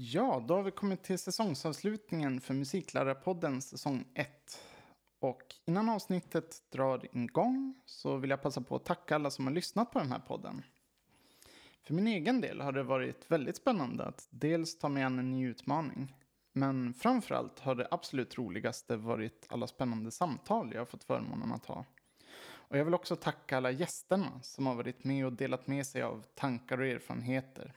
Ja, då har vi kommit till säsongsavslutningen för Musiklärarpodden säsong 1. Och innan avsnittet drar igång så vill jag passa på att tacka alla som har lyssnat på den här podden. För min egen del har det varit väldigt spännande att dels ta mig an en ny utmaning. Men framförallt har det absolut roligaste varit alla spännande samtal jag har fått förmånen att ha. Och jag vill också tacka alla gästerna som har varit med och delat med sig av tankar och erfarenheter.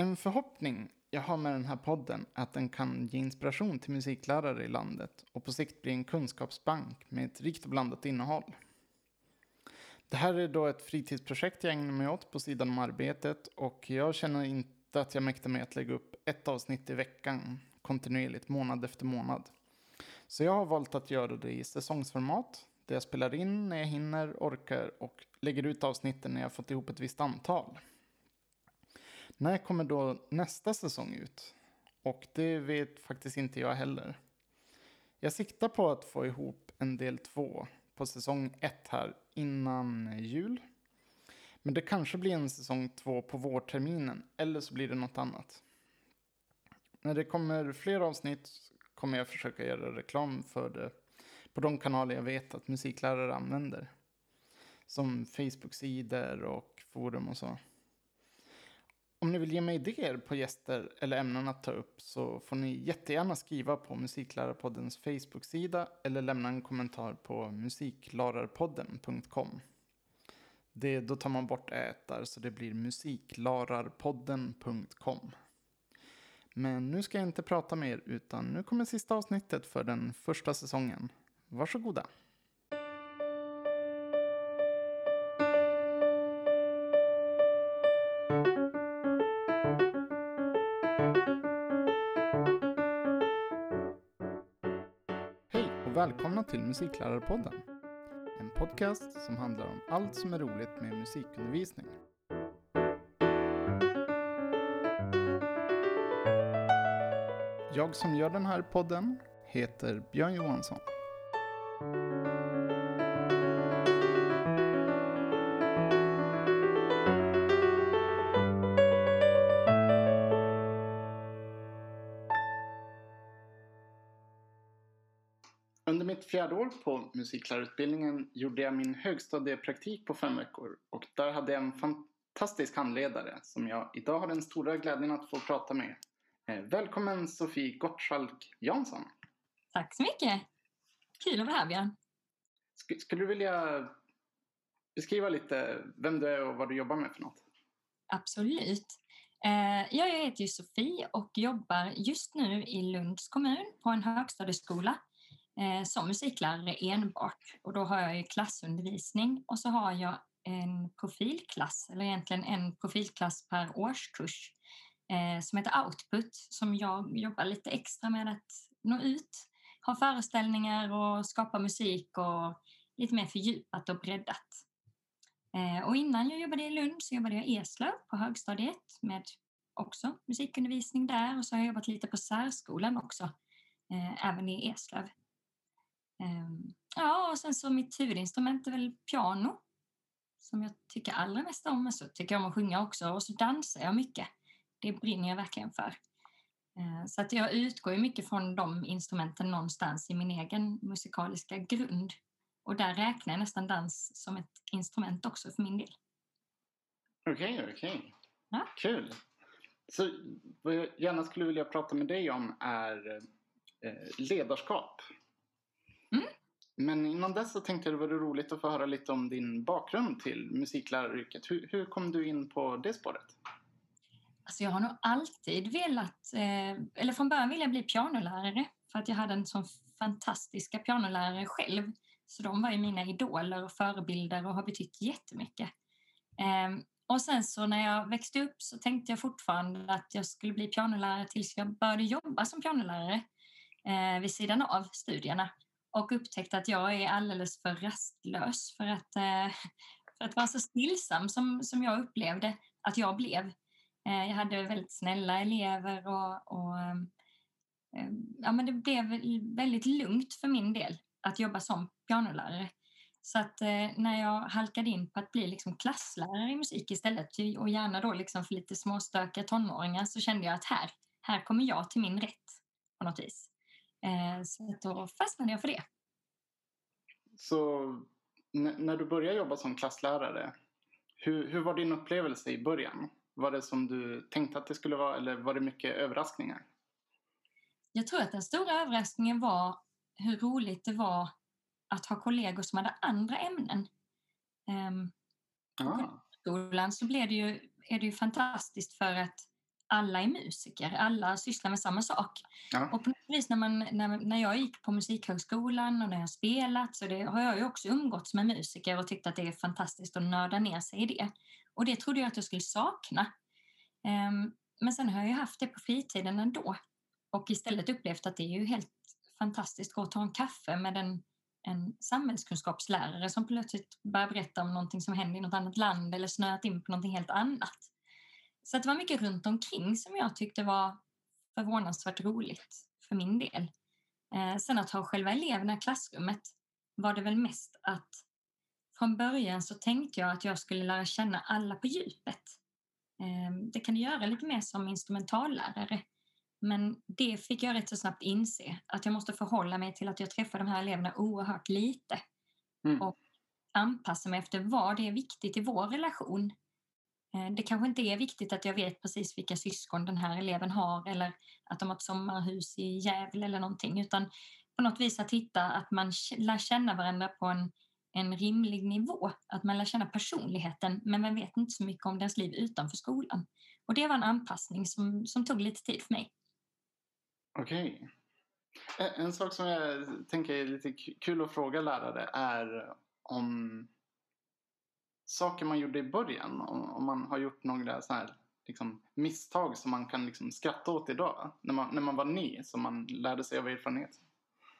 En förhoppning jag har med den här podden är att den kan ge inspiration till musiklärare i landet och på sikt bli en kunskapsbank med ett rikt och blandat innehåll. Det här är då ett fritidsprojekt jag ägnar mig åt på sidan om arbetet och jag känner inte att jag mäktar med att lägga upp ett avsnitt i veckan kontinuerligt månad efter månad. Så jag har valt att göra det i säsongsformat där jag spelar in när jag hinner, orkar och lägger ut avsnitten när jag fått ihop ett visst antal. När kommer då nästa säsong ut? Och det vet faktiskt inte jag heller. Jag siktar på att få ihop en del två på säsong ett här innan jul. Men det kanske blir en säsong två på vårterminen eller så blir det något annat. När det kommer fler avsnitt kommer jag försöka göra reklam för det på de kanaler jag vet att musiklärare använder. Som Facebook-sidor och forum och så. Om ni vill ge mig idéer på gäster eller ämnen att ta upp så får ni jättegärna skriva på Musiklärarpoddens Facebook-sida eller lämna en kommentar på musiklararpodden.com. Det, då tar man bort ätar så det blir musiklararpodden.com. Men nu ska jag inte prata mer utan nu kommer sista avsnittet för den första säsongen. Varsågoda. Välkomna till Musiklärarpodden. En podcast som handlar om allt som är roligt med musikundervisning. Jag som gör den här podden heter Björn Johansson. År på musiklärarutbildningen gjorde jag min högstadiepraktik på fem veckor och där hade jag en fantastisk handledare som jag idag har den stora glädjen att få prata med. Eh, Välkommen Sofie Gottschalk Jansson. Tack så mycket. Kul att vara här Björn. Sk- Skulle du vilja beskriva lite vem du är och vad du jobbar med för något? Absolut. Eh, Jag heter ju Sofie och jobbar just nu i Lunds kommun på en högstadieskola Eh, som musiklärare enbart. Och då har jag ju klassundervisning och så har jag en profilklass, eller egentligen en profilklass per årskurs eh, som heter Output som jag jobbar lite extra med att nå ut, ha föreställningar och skapa musik och lite mer fördjupat och breddat. Eh, Och innan jag jobbade i Lund så jobbade jag i Eslöv på högstadiet med också musikundervisning där och så har jag jobbat lite på särskolan också, eh, även i Eslöv. Ehm, Ja, och sen så mitt huvudinstrument är väl piano som jag tycker allra mest om, men så tycker jag om att sjunga också och så dansar jag mycket. Det brinner jag verkligen för. Eh, Så att jag utgår mycket från de instrumenten någonstans i min egen musikaliska grund. Och där räknar jag nästan dans som ett instrument också för min del. Okej, okej. Ja. Kul. Så vad jag gärna skulle vilja prata med dig om är eh, ledarskap. Men innan dess så tänkte jag det vore roligt att få höra lite om din bakgrund till musikläraryrket. Hur, hur kom du in på det spåret? Alltså jag har nog alltid velat, eh, eller från början ville jag bli pianolärare för att jag hade en sån fantastiska pianolärare själv. Så de var ju mina idoler och förebilder och har betytt jättemycket. Eh, och sen så när jag växte upp så tänkte jag fortfarande att jag skulle bli pianolärare tills jag började jobba som pianolärare eh, vid sidan av studierna och upptäckte att jag är alldeles för rastlös för att, eh, för att vara så stillsam som, som jag upplevde att jag blev. Eh, jag hade väldigt snälla elever och, och ehm, ja, men det blev väldigt lugnt för min del att jobba som pianolärare. Så att eh, när jag halkade in på att bli liksom klasslärare i musik istället och gärna då liksom för lite småstökiga tonåringar så kände jag att här, här kommer jag till min rätt på något vis. Eh, så då fastnade jag för det. Så när du började jobba som klasslärare, hur, hur var din upplevelse i början? Var det som du tänkte att det skulle vara eller var det mycket överraskningar? Jag tror att den stora överraskningen var hur roligt det var att ha kollegor som hade andra ämnen. Um, på skolan så blev det ju, är det ju fantastiskt för att alla är musiker, alla sysslar med samma sak. Ja. Och på något vis när, man, när, när jag gick på Musikhögskolan och när jag spelat så det, har jag ju också umgåtts med musiker och tyckt att det är fantastiskt att nörda ner sig i det. Och det trodde jag att jag skulle sakna. Um, men sen har jag haft det på fritiden ändå och istället upplevt att det är ju helt fantastiskt att gå och ta en kaffe med en, en samhällskunskapslärare som plötsligt börjar berätta om någonting som händer i något annat land eller snöat in på någonting helt annat. Så det var mycket runt omkring som jag tyckte var förvånansvärt roligt för min del. Eh, sen att ha själva eleverna i klassrummet var det väl mest att från början så tänkte jag att jag skulle lära känna alla på djupet. Eh, det kan du göra lite mer som instrumentallärare. Men det fick jag rätt så snabbt inse, att jag måste förhålla mig till att jag träffar de här eleverna oerhört lite. Mm. Och anpassa mig efter vad det är viktigt i vår relation. Eh, det kanske inte är viktigt att jag vet precis vilka syskon den här eleven har eller att de har ett sommarhus i Gävle eller någonting utan på något vis att hitta att man lär känna varandra på en, en rimlig nivå. Att man lär känna personligheten men man vet inte så mycket om dens liv utanför skolan. Och det var en anpassning som, som tog lite tid för mig. Okej. Okay. En sak som jag tänker är lite kul att fråga lärare är om saker man gjorde i början. Om, man har gjort några så här, liksom, misstag som man kan liksom, skratta åt idag. När man, när man var ny, som man lärde sig av erfarenhet.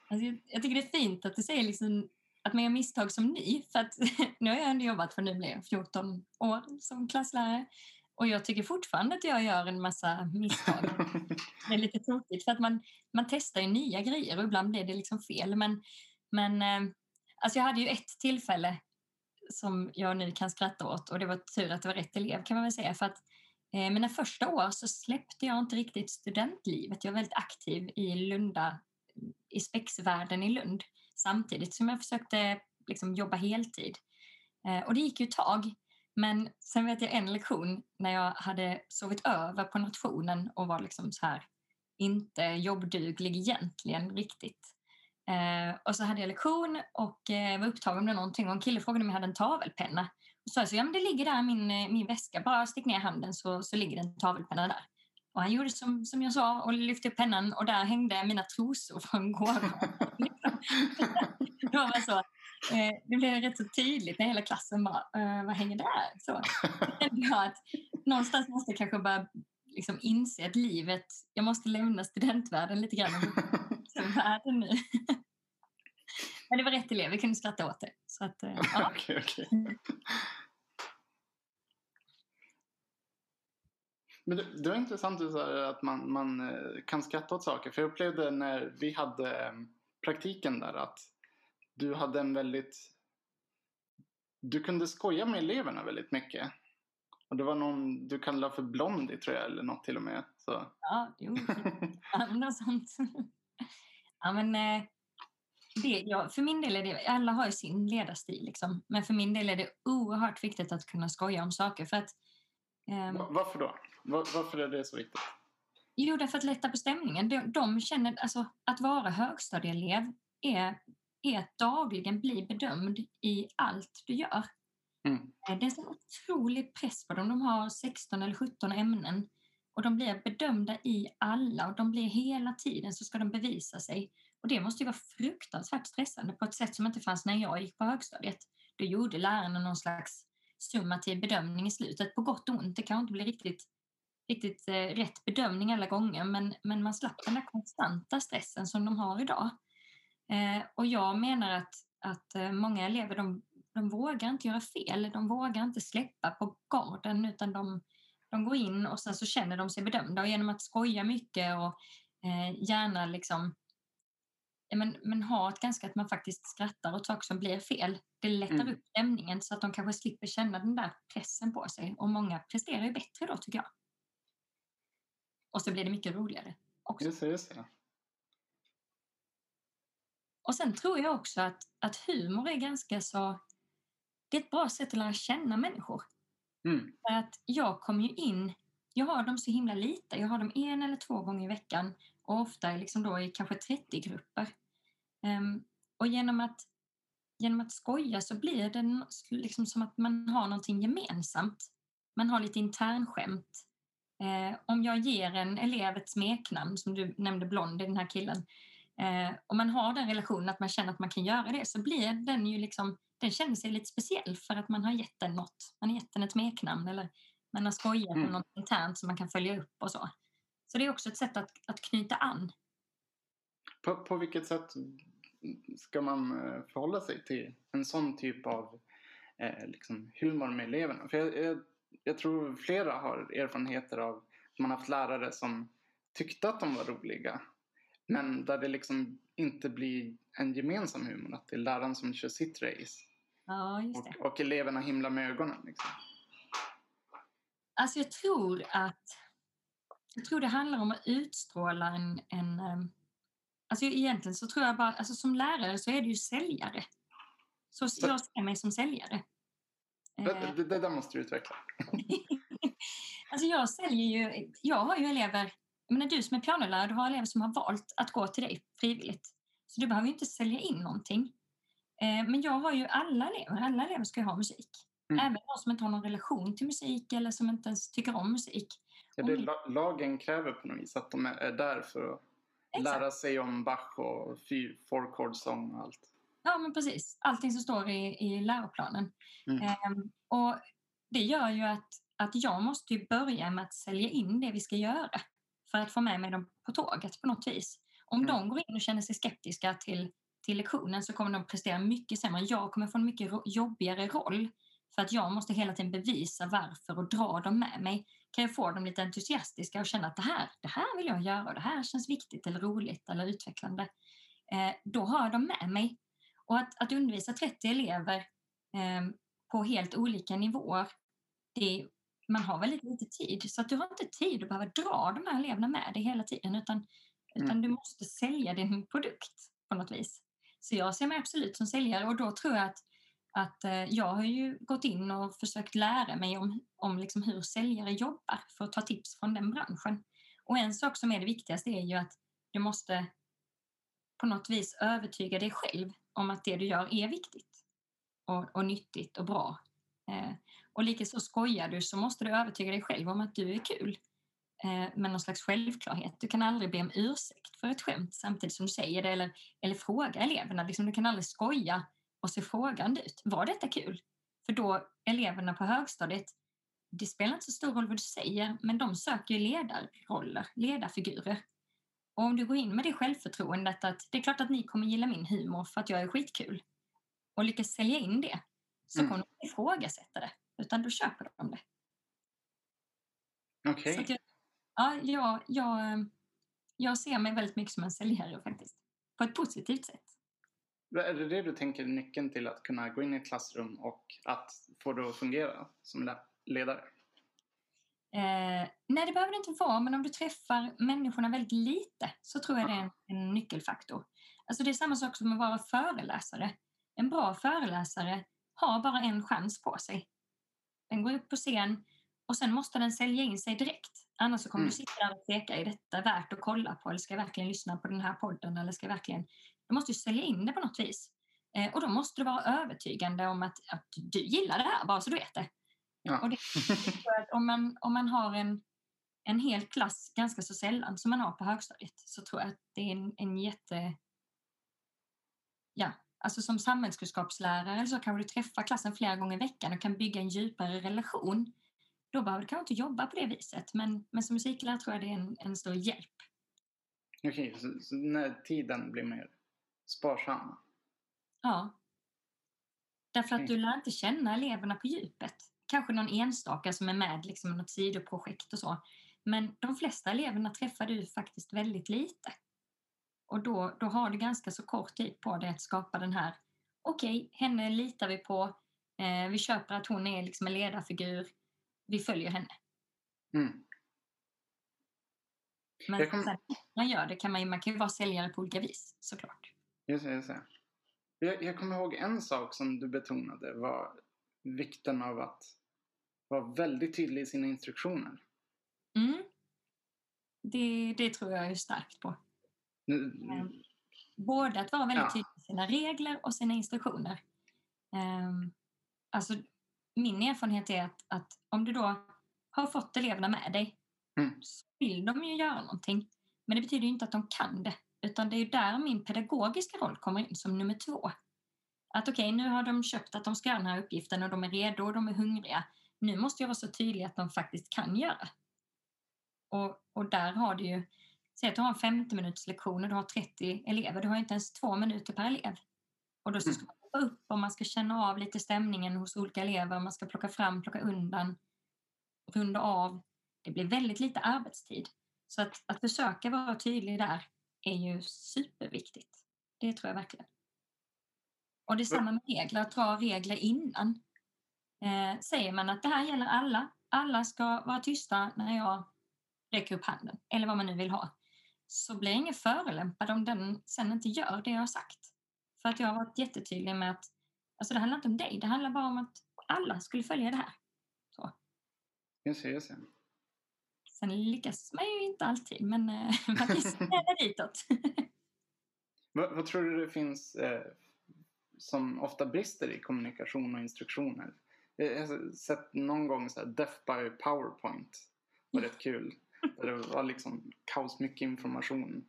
Alltså, jag, jag tycker det är fint att du säger liksom, att man gör misstag som ny. För att nu har jag ändå jobbat för nu blir 14 år som klasslärare. Och jag tycker fortfarande att jag gör en massa misstag. det är lite tråkigt för att man, man testar ju nya grejer och ibland blir det liksom fel. Men, men eh, alltså jag hade ju ett tillfälle som jag nu kan skratta åt och det var tur att det var rätt elev kan man väl säga. För att eh, mina första år så släppte jag inte riktigt studentlivet. Jag var väldigt aktiv i Lunda, i spexvärlden i Lund samtidigt som jag försökte liksom, jobba heltid. Eh, och det gick ju ett tag. Men sen vet jag en lektion när jag hade sovit över på nationen och var liksom så här inte jobbduglig egentligen riktigt. Eh, och så hade jag lektion och eh, var upptagen med någonting och en kille frågade om jag hade en tavelpenna. Och sa så, ja men det ligger där i min, eh, min väska, bara stick ner handen så, så ligger det en tavelpenna där. Och han gjorde som, som jag sa och lyfte upp pennan och där hängde mina trosor från gården. det var så, eh, det blev rätt så tydligt när hela klassen bara, eh, vad hänger där? Så jag att någonstans måste jag kanske börja liksom inse att livet, jag måste lämna studentvärlden lite grann världen nu. Men det var rätt elev, vi kunde skratta åt det. Så att, eh, ja. okay, okay. Men det, det var intressant att man, man eh, kan skratta åt saker. För jag upplevde när vi hade eh, praktiken där att du hade en väldigt... Du kunde skoja med eleverna väldigt mycket. Och det var någon du kallade för Blondie tror jag, eller något till och med. Så. Ja, jo. Ja, något sånt. Ja, men, det, ja, för min del är det, alla har ju sin ledarstil, liksom. men för min del är det oerhört viktigt att kunna skoja om saker. För att, eh, Varför då? Var, varför är det så viktigt? Jo, därför att lätta på stämningen. De, de känner, alltså, att vara högstadieelev är, är att dagligen bli bedömd i allt du gör. Mm. Eh, det är en otrolig press på dem. De har 16 eller 17 ämnen och de blir bedömda i alla och de blir hela tiden så ska de bevisa sig. Och det måste ju vara fruktansvärt stressande på ett sätt som inte fanns när jag gick på högstadiet. Då gjorde lärarna någon slags summativ bedömning i slutet, på gott och ont. Det kan inte bli riktigt, riktigt eh, rätt bedömning alla gånger, men, men man slapp den där konstanta stressen som de har idag. Eh, och jag menar att, att eh, många elever de, de vågar inte göra fel, de vågar inte släppa på garden utan de, de går in och sen så känner de sig bedömda och genom att skoja mycket och eh, gärna liksom men, men ha ett ganska att man faktiskt skrattar åt saker som blir fel. Det lättar Mm. upp stämningen så att de kanske slipper känna den där pressen på sig. Och många presterar ju bättre då tycker jag. Och så blir det mycket roligare också. Just det, just det. Och sen tror jag också att, att humor är ganska så... Det är ett bra sätt att lära känna människor. Mm. För att jag kommer ju in... Jag har dem så himla lite. Jag har dem en eller två gånger i veckan. Och ofta liksom då i kanske 30-grupper. Ehm, och genom att, genom att skoja så blir det liksom som att man har någonting gemensamt. Man har lite internskämt. Eh, om jag ger en elev ett smeknamn, som du nämnde Blondie, den här killen. Eh, om man har den relationen att man känner att man kan göra det så blir den ju liksom, den känner sig lite speciell för att man har gett den något. Man har gett den ett smeknamn eller man har skojat Mm. om något internt som man kan följa upp och så. Så det är också ett sätt att, att knyta an. På, på vilket sätt ska man eh, förhålla sig till en sån typ av eh, liksom humor med eleverna? För jag, jag, jag tror flera har erfarenheter av att man haft lärare som tyckte att de var roliga. Men där det liksom inte blir en gemensam humor. Att det är läraren som kör sitt race. Ja, just det. Och, och eleverna himlar med ögonen. Liksom. Alltså jag tror att jag tror det handlar om att utstråla en, en ehm, alltså egentligen så tror jag bara, alltså som lärare så är du ju säljare. Så jag ser mig som säljare. Eh, Det, det, det där måste du utveckla. alltså jag säljer ju, jag har ju elever, menar du som är pianolärare, du har elever som har valt att gå till dig frivilligt. Så du behöver ju inte sälja in någonting. Eh, men jag har ju alla elever, alla elever ska ju ha musik. Mm. Även de som inte har någon relation till musik eller som inte ens tycker om musik. Ja, det la, lagen kräver på något vis att de är där för att Exakt. lära sig om Bach och fy- fourchordsång och allt. Ja, men precis. Allting som står i, i läroplanen. Mm. Ehm, och det gör ju att, att jag måste börja med att sälja in det vi ska göra för att få med mig dem på tåget på något vis. Om Mm. de går in och känner sig skeptiska till, till lektionen så kommer de prestera mycket sämre. Jag kommer få en mycket jobbigare roll för att jag måste hela tiden bevisa varför och dra dem med mig. Kan jag få dem lite entusiastiska och känna att det här, det här vill jag göra och det här känns viktigt eller roligt eller utvecklande. Eh, då har de med mig. Och att, att undervisa 30 elever eh, på helt olika nivåer, det, man har väldigt lite tid. Så att du har inte tid att behöva dra de här eleverna med dig hela tiden, utan, utan Mm. du måste sälja din produkt på något vis. Så jag ser mig absolut som säljare och då tror jag att, att eh, jag har ju gått in och försökt lära mig om, om liksom hur säljare jobbar för att ta tips från den branschen. Och en sak som är det viktigaste är ju att du måste på något vis övertyga dig själv om att det du gör är viktigt och, och nyttigt och bra. Eh, och likaså skojar du så måste du övertyga dig själv om att du är kul. Eh, med någon slags självklarhet. Du kan aldrig be om ursäkt för ett skämt samtidigt som du säger det eller, eller fråga eleverna. Liksom, du kan aldrig skoja och se frågande ut. Var detta kul? För då, eleverna på högstadiet, det spelar inte så stor roll vad du säger, men de söker ju ledarroller, ledarfigurer. Och om du går in med det självförtroendet att det är klart att ni kommer gilla min humor för att jag är skitkul och lyckas sälja in det så Mm. kommer de inte ifrågasätta det, utan då köper de det. Okej. Jag, ja, jag, jag, jag ser mig väldigt mycket som en säljare faktiskt. På ett positivt sätt. Är det det du tänker är nyckeln till att kunna gå in i ett klassrum och att få det att fungera som le- ledare? Eh, nej, det behöver det inte vara, men om du träffar människorna väldigt lite så tror jag det är en, en nyckelfaktor. Alltså det är samma sak som att vara föreläsare. En bra föreläsare har bara en chans på sig. Den går upp på scen och sen måste den sälja in sig direkt. Annars så kommer Mm. du sitta där och tveka, är detta värt att kolla på? Eller ska jag verkligen lyssna på den här podden? Eller ska jag verkligen... Du måste ju sälja in det på något vis. Eh, och då måste du vara övertygande om att, att du gillar det här, bara så du vet det. Ja. Och det om man, om man har en, en hel klass ganska så sällan som man har på högstadiet så tror jag att det är en, en jätte... Ja, alltså som samhällskunskapslärare så kanske du träffar klassen flera gånger i veckan och kan bygga en djupare relation. Då behöver du kanske inte jobba på det viset, men, men som musiklärare tror jag det är en, en stor hjälp. Okej, så, så när tiden blir mer sparsam? Ja. Därför att du lär inte känna eleverna på djupet. Kanske någon enstaka som är med liksom, något sidoprojekt och så. Men de flesta eleverna träffar du faktiskt väldigt lite. Och då, då har du ganska så kort tid på dig att skapa den här, okej, okay, henne litar vi på, eh, vi köper att hon är liksom en ledarfigur, vi följer henne. Mm. Men kom... sen man gör det kan man, man kan ju vara säljare på olika vis, såklart. Just det, just det. Jag, jag kommer ihåg en sak som du betonade var vikten av att vara väldigt tydlig i sina instruktioner. Mm. Det, det tror jag är starkt på. Mm. Både att vara väldigt ja. tydlig i sina regler och sina instruktioner. Um, alltså, min erfarenhet är att, att om du då har fått eleverna med dig mm. så vill de ju göra någonting. Men det betyder inte att de kan det. Utan det är där min pedagogiska roll kommer in som nummer två. Att okej, okay, nu har de köpt att de ska göra den här uppgiften och de är redo och de är hungriga. Nu måste jag vara så tydlig att de faktiskt kan göra. Och, och där har du ju, säg att du har en 50 minuters lektion och du har 30 elever, du har inte ens två minuter per elev. Och då ska man plocka upp och man ska känna av lite stämningen hos olika elever, man ska plocka fram, plocka undan, runda av. Det blir väldigt lite arbetstid. Så att, att försöka vara tydlig där är ju superviktigt. Det tror jag verkligen. Och det är samma med regler, att dra regler innan. Eh, säger man att det här gäller alla, alla ska vara tysta när jag räcker upp handen, eller vad man nu vill ha, så blir jag ingen förolämpad om den sen inte gör det jag har sagt. För att jag har varit jättetydlig med att alltså det handlar inte om dig, det handlar bara om att alla skulle följa det här. Så. Just det, just det. Sen lyckas man ju inte alltid, men eh, man kan ställa ditåt. vad, vad tror du det finns eh, som ofta brister i kommunikation och instruktioner? Jag har sett någon gång så här Death by Powerpoint. var rätt kul. Där det var liksom kaos mycket information.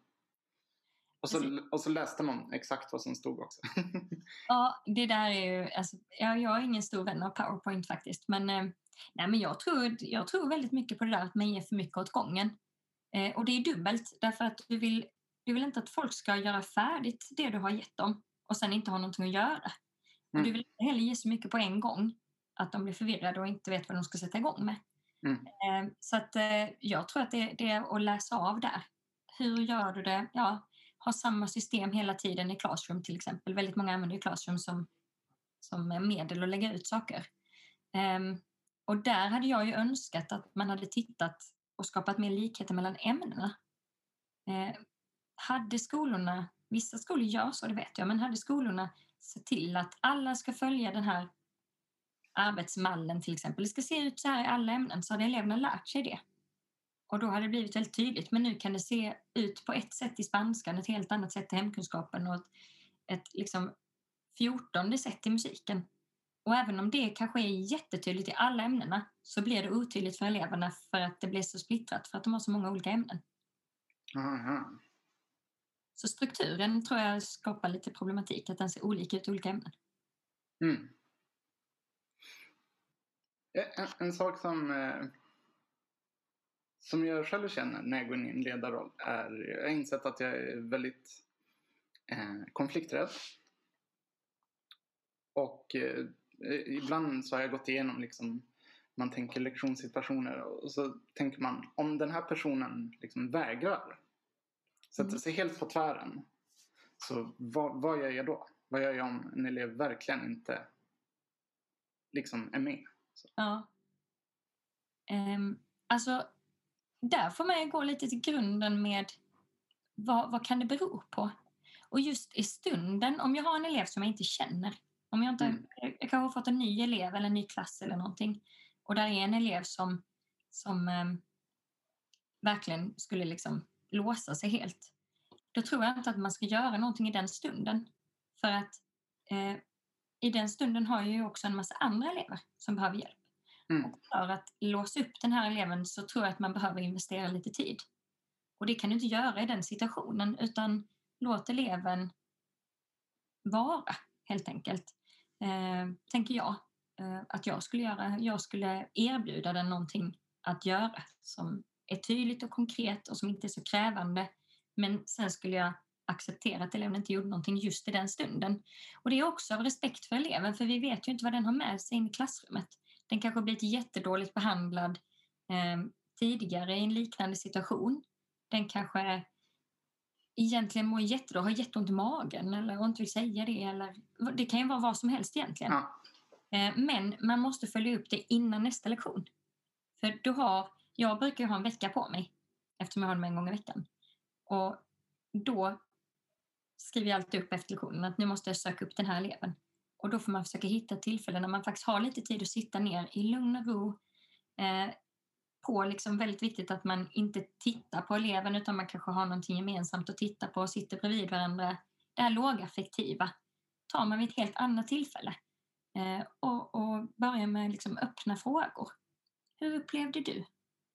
Och så, och så läste man exakt vad som stod också. ja, det där är ju... Alltså, jag, jag är ingen stor vän av Powerpoint faktiskt. Men, eh, nej, men jag, tror, jag tror väldigt mycket på det där att man ger för mycket åt gången. Eh, och det är dubbelt därför att du vill, du vill inte att folk ska göra färdigt det du har gett dem och sen inte ha någonting att göra. Mm. Och du vill inte heller ge så mycket på en gång att de blir förvirrade och inte vet vad de ska sätta igång med. Mm. Eh, så att eh, jag tror att det, det, är att läsa av där. Hur gör du det? Ja, ha samma system hela tiden i Classroom till exempel. Väldigt många använder ju Classroom som, som medel att lägga ut saker. Um, och där hade jag ju önskat att man hade tittat och skapat mer likheter mellan ämnena. Eh, hade skolorna, vissa skolor gör så, det vet jag, men hade skolorna sett till att alla ska följa den här arbetsmallen till exempel, det ska se ut så här i alla ämnen, så hade eleverna lärt sig det. Och då hade det blivit väldigt tydligt, men nu kan det se ut på ett sätt i spanskan, ett helt annat sätt i hemkunskapen och ett, ett liksom fjortonde sätt i musiken. Och även om det kanske är jättetydligt i alla ämnena så blir det otydligt för eleverna för att det blir så splittrat för att de har så många olika ämnen. Aha. Så strukturen tror jag skapar lite problematik, att den ser olika ut i olika ämnen. Mm. En, en, sak som, eh, som jag själv känner när jag går in i en ledarroll är, jag har insett att jag är väldigt eh, konflikträdd. Och eh, ibland så har jag gått igenom liksom, man tänker lektionssituationer och så tänker man om den här personen liksom vägrar sätter mm. sig helt på tvären så vad, vad gör jag då? Vad gör jag om en elev verkligen inte liksom är med? Så. Ja. Um, alltså, där får man gå lite till grunden med vad, vad kan det bero på? Och just i stunden, om jag har en elev som jag inte känner, om jag inte, mm. jag kanske har fått en ny elev eller en ny klass eller någonting och där är en elev som, som um, verkligen skulle liksom låsa sig helt. Då tror jag inte att man ska göra någonting i den stunden. För att eh, i den stunden har jag ju också en massa andra elever som behöver hjälp. Mm. För att låsa upp den här eleven så tror jag att man behöver investera lite tid. Och det kan du inte göra i den situationen utan låt eleven vara helt enkelt. Eh, tänker jag eh, att jag skulle göra. Jag skulle erbjuda den någonting att göra som är tydligt och konkret och som inte är så krävande. Men sen skulle jag acceptera att eleven inte gjorde någonting just i den stunden. Och det är också av respekt för eleven, för vi vet ju inte vad den har med sig in i klassrummet. Den kanske blivit jättedåligt behandlad eh, tidigare i en liknande situation. Den kanske egentligen mår jättedåligt, har jätteont i magen eller inte vill säga det. Eller, det kan ju vara vad som helst egentligen. Ja. Eh, Men man måste följa upp det innan nästa lektion. För du har, jag brukar ha en vecka på mig eftersom jag har dem en gång i veckan. Och då skriver jag alltid upp efter lektionen att nu måste jag söka upp den här eleven. Och då får man försöka hitta tillfällen när man faktiskt har lite tid att sitta ner i lugn och ro. Eh, på liksom väldigt viktigt att man inte tittar på eleven utan man kanske har någonting gemensamt att titta på och sitter bredvid varandra. Det här lågaffektiva tar man vid ett helt annat tillfälle. Eh, och, och börjar med liksom öppna frågor. Hur upplevde du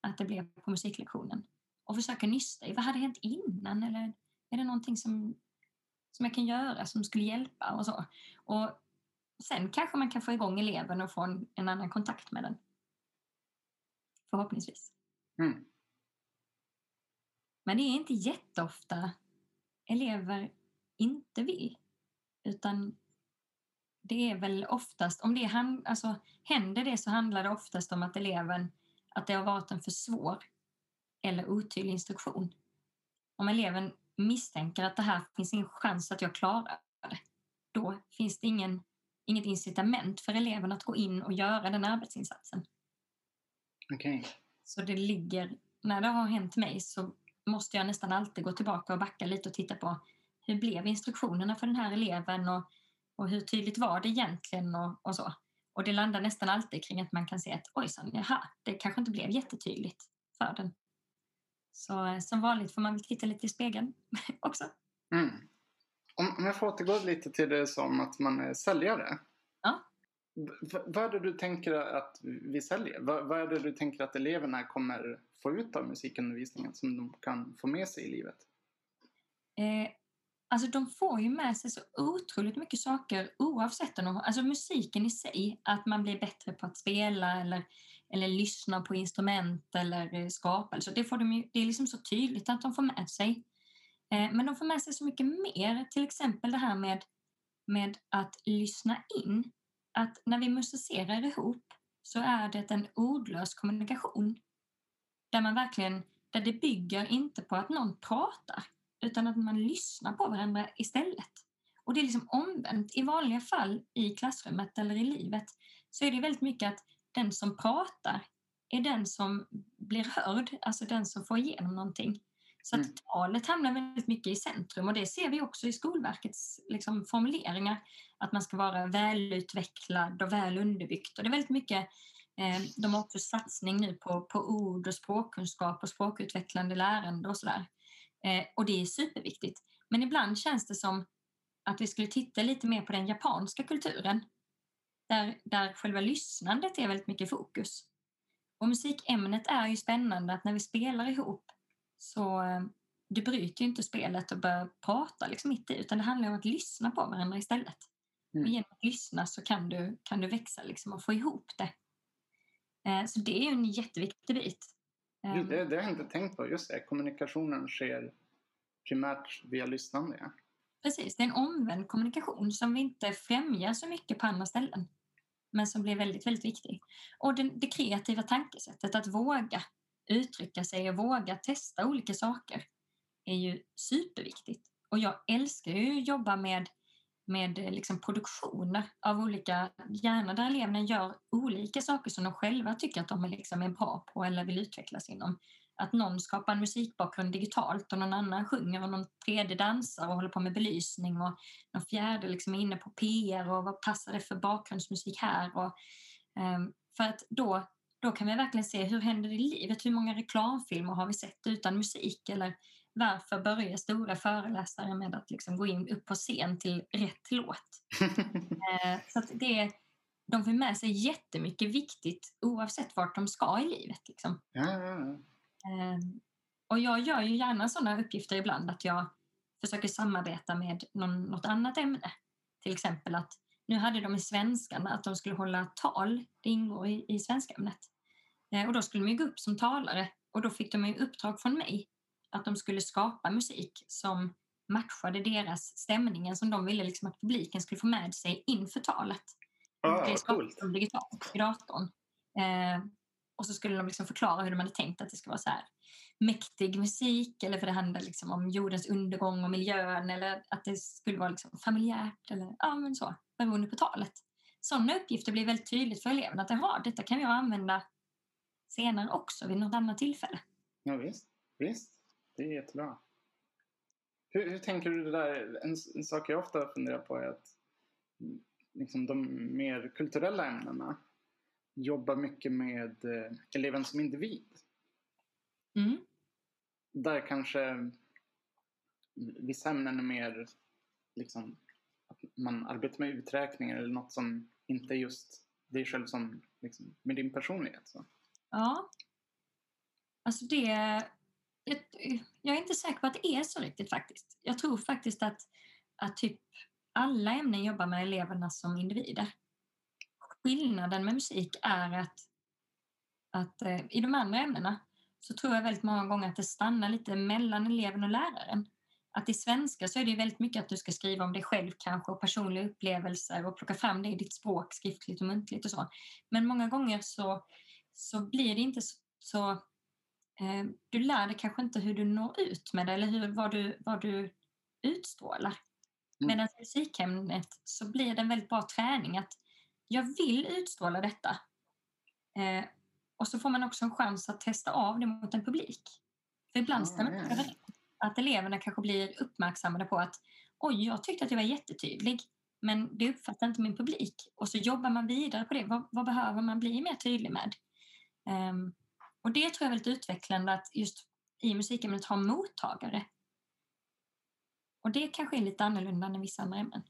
att det blev på musiklektionen? Och försöka nysta i vad hade hänt innan eller är det någonting som, som jag kan göra som skulle hjälpa och så. Och sen kanske man kan få igång eleven och få en, en annan kontakt med den. Förhoppningsvis. Mm. Men det är inte jätteofta elever inte vill. Utan det är väl oftast, om det hand, alltså, händer det så handlar det oftast om att eleven, att det har varit en för svår eller otydlig instruktion. Om eleven misstänker att det här finns ingen chans att jag klarar det, då finns det ingen, inget incitament för eleven att gå in och göra den arbetsinsatsen. Okej. Så det ligger, när det har hänt mig så måste jag nästan alltid gå tillbaka och backa lite och titta på hur blev instruktionerna för den här eleven och, och hur tydligt var det egentligen och, och så. Och det landar nästan alltid kring att man kan se att ojsan, jaha, det kanske inte blev jättetydligt för den. Så eh, som vanligt får man väl titta lite i spegeln också. Mm. Om, om jag får återgå lite till det som att man är säljare. Ja. V- vad är det du tänker att vi säljer? V- vad är det du tänker att eleverna kommer få ut av musikundervisningen som de kan få med sig i livet? Eh, alltså de får ju med sig så otroligt mycket saker oavsett om de, alltså musiken i sig, att man blir bättre på att spela eller, eller lyssna på instrument eller eh, skapa. Alltså det, får de ju, det är liksom så tydligt att de får med sig. Eh, men de får med sig så mycket mer, till exempel det här med, med att lyssna in. Att när vi musicerar ihop så är det en ordlös kommunikation. Där man verkligen, där det bygger inte på att någon pratar utan att man lyssnar på varandra istället. Och det är liksom omvänt. I vanliga fall i klassrummet eller i livet så är det väldigt mycket att den som pratar är den som blir hörd, alltså den som får igenom någonting. Så att Mm. talet hamnar väldigt mycket i centrum och det ser vi också i Skolverkets liksom, formuleringar. Att man ska vara välutvecklad och väl underbyggt. Och det är väldigt mycket eh, de har också satsning nu på, på ord och språkkunskap och språkutvecklande lärande och sådär. Eh, och det är superviktigt. Men ibland känns det som att vi skulle titta lite mer på den japanska kulturen. Där, där själva lyssnandet är väldigt mycket fokus. Och musikämnet är ju spännande att när vi spelar ihop så eh, du bryter ju inte spelet och börjar prata liksom mitt i utan det handlar om att lyssna på varandra istället. Mm. Och genom att lyssna så kan du, kan du växa liksom och få ihop det. Eh, så det är ju en jätteviktig bit. Jo, Eh, det, det har jag inte tänkt på. Just det, kommunikationen sker primärt via lyssnande. Precis, det är en omvänd kommunikation som vi inte främjar så mycket på andra ställen. Men som blir väldigt, väldigt viktig. Och det, det kreativa tankesättet, att våga uttrycka sig och våga testa olika saker är ju superviktigt. Och jag älskar ju att jobba med, med eh, liksom produktioner av olika, gärna där eleverna gör olika saker som de själva tycker att de är, liksom är bra på eller vill utvecklas inom. Att någon skapar en musikbakgrund digitalt och någon annan sjunger och någon tredje dansar och håller på med belysning och någon fjärde liksom är inne på PR och vad passar det för bakgrundsmusik här? Och, um, för att då, då kan vi verkligen se hur händer det i livet? Hur många reklamfilmer har vi sett utan musik? Eller varför börjar stora föreläsare med att liksom gå in upp på scen till rätt låt? Eh, så det de får med sig jättemycket viktigt oavsett vart de ska i livet. Liksom. Eh, och jag gör ju gärna sådana uppgifter ibland att jag försöker samarbeta med någon, något annat ämne. Till exempel att nu hade de i svenskan att de skulle hålla tal, det ingår i, i svenskämnet. Eh, och då skulle de ju gå upp som talare och då fick de ju uppdrag från mig att de skulle skapa musik som matchade deras stämningen som de ville liksom att publiken skulle få med sig inför talet. Ah, det vad skapade coolt. de digitalt i datorn. Eh, och så skulle de liksom förklara hur de hade tänkt att det ska vara så här mäktig musik eller för det handlar liksom om jordens undergång och miljön eller att det skulle vara liksom familjärt eller ja, men så, beroende på talet. Sådana uppgifter blir väldigt tydligt för eleverna att Aha, detta kan jag använda senare också vid något annat tillfälle. Ja, visst. visst. Det är jättebra. Hur, hur tänker du det där? En, en, sak jag ofta funderar på är att liksom de mer kulturella ämnena jobbar mycket med eh, eleven som individ. Mm. Där kanske vissa ämnen är mer liksom att man arbetar med uträkningar eller något som inte är just dig själv som liksom, med din personlighet. Så. Ja. Alltså det... Jag, jag är inte säker på att det är så riktigt faktiskt. Jag tror faktiskt att, att typ alla ämnen jobbar med eleverna som individer. Skillnaden med musik är att, att eh, i de andra ämnena så tror jag väldigt många gånger att det stannar lite mellan eleven och läraren. Att i svenska så är det väldigt mycket att du ska skriva om dig själv kanske och personliga upplevelser och plocka fram det i ditt språk skriftligt och muntligt och så. Men många gånger så, så blir det inte så, så eh, du lär dig kanske inte hur du når ut med det eller hur, vad, du, vad du utstrålar. Mm. Medan musikämnet så blir det en väldigt bra träning att jag vill utstråla detta. Eh, och så får man också en chans att testa av det mot en publik. För ibland stämmer det mm. Att eleverna kanske blir uppmärksammade på att oj, jag tyckte att jag var jättetydlig, men det uppfattar inte min publik. Och så jobbar man vidare på det. Vad, vad behöver man bli mer tydlig med? Um, och det tror jag är väldigt utvecklande att just i musikämnet ha mottagare. Och det kanske är lite annorlunda än vissa andra ämnen.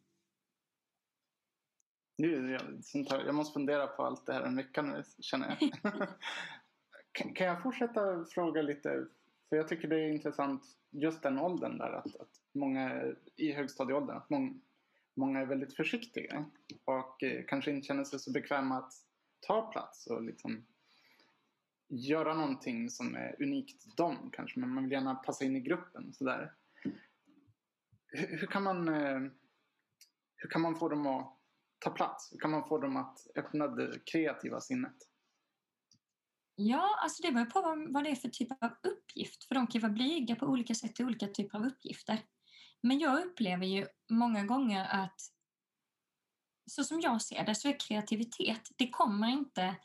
Nu, jag, jag måste fundera på allt det här en vecka nu, känner jag. kan jag fortsätta fråga lite? För jag tycker det är intressant, just den åldern där, att, att många i högstadieåldern, att många, många är väldigt försiktiga och eh, kanske inte känner sig så bekväma att ta plats och liksom göra någonting som är unikt dem kanske, men man vill gärna passa in i gruppen. Sådär. Hur, hur, kan man, eh, hur kan man få dem att ta plats? Hur kan man få dem att öppna det kreativa sinnet? Ja, alltså det beror på vad, vad det är för typ av uppgift. För de kan vara blyga på olika sätt i olika typer av uppgifter. Men jag upplever ju många gånger att så som jag ser det så är kreativitet, det kommer inte,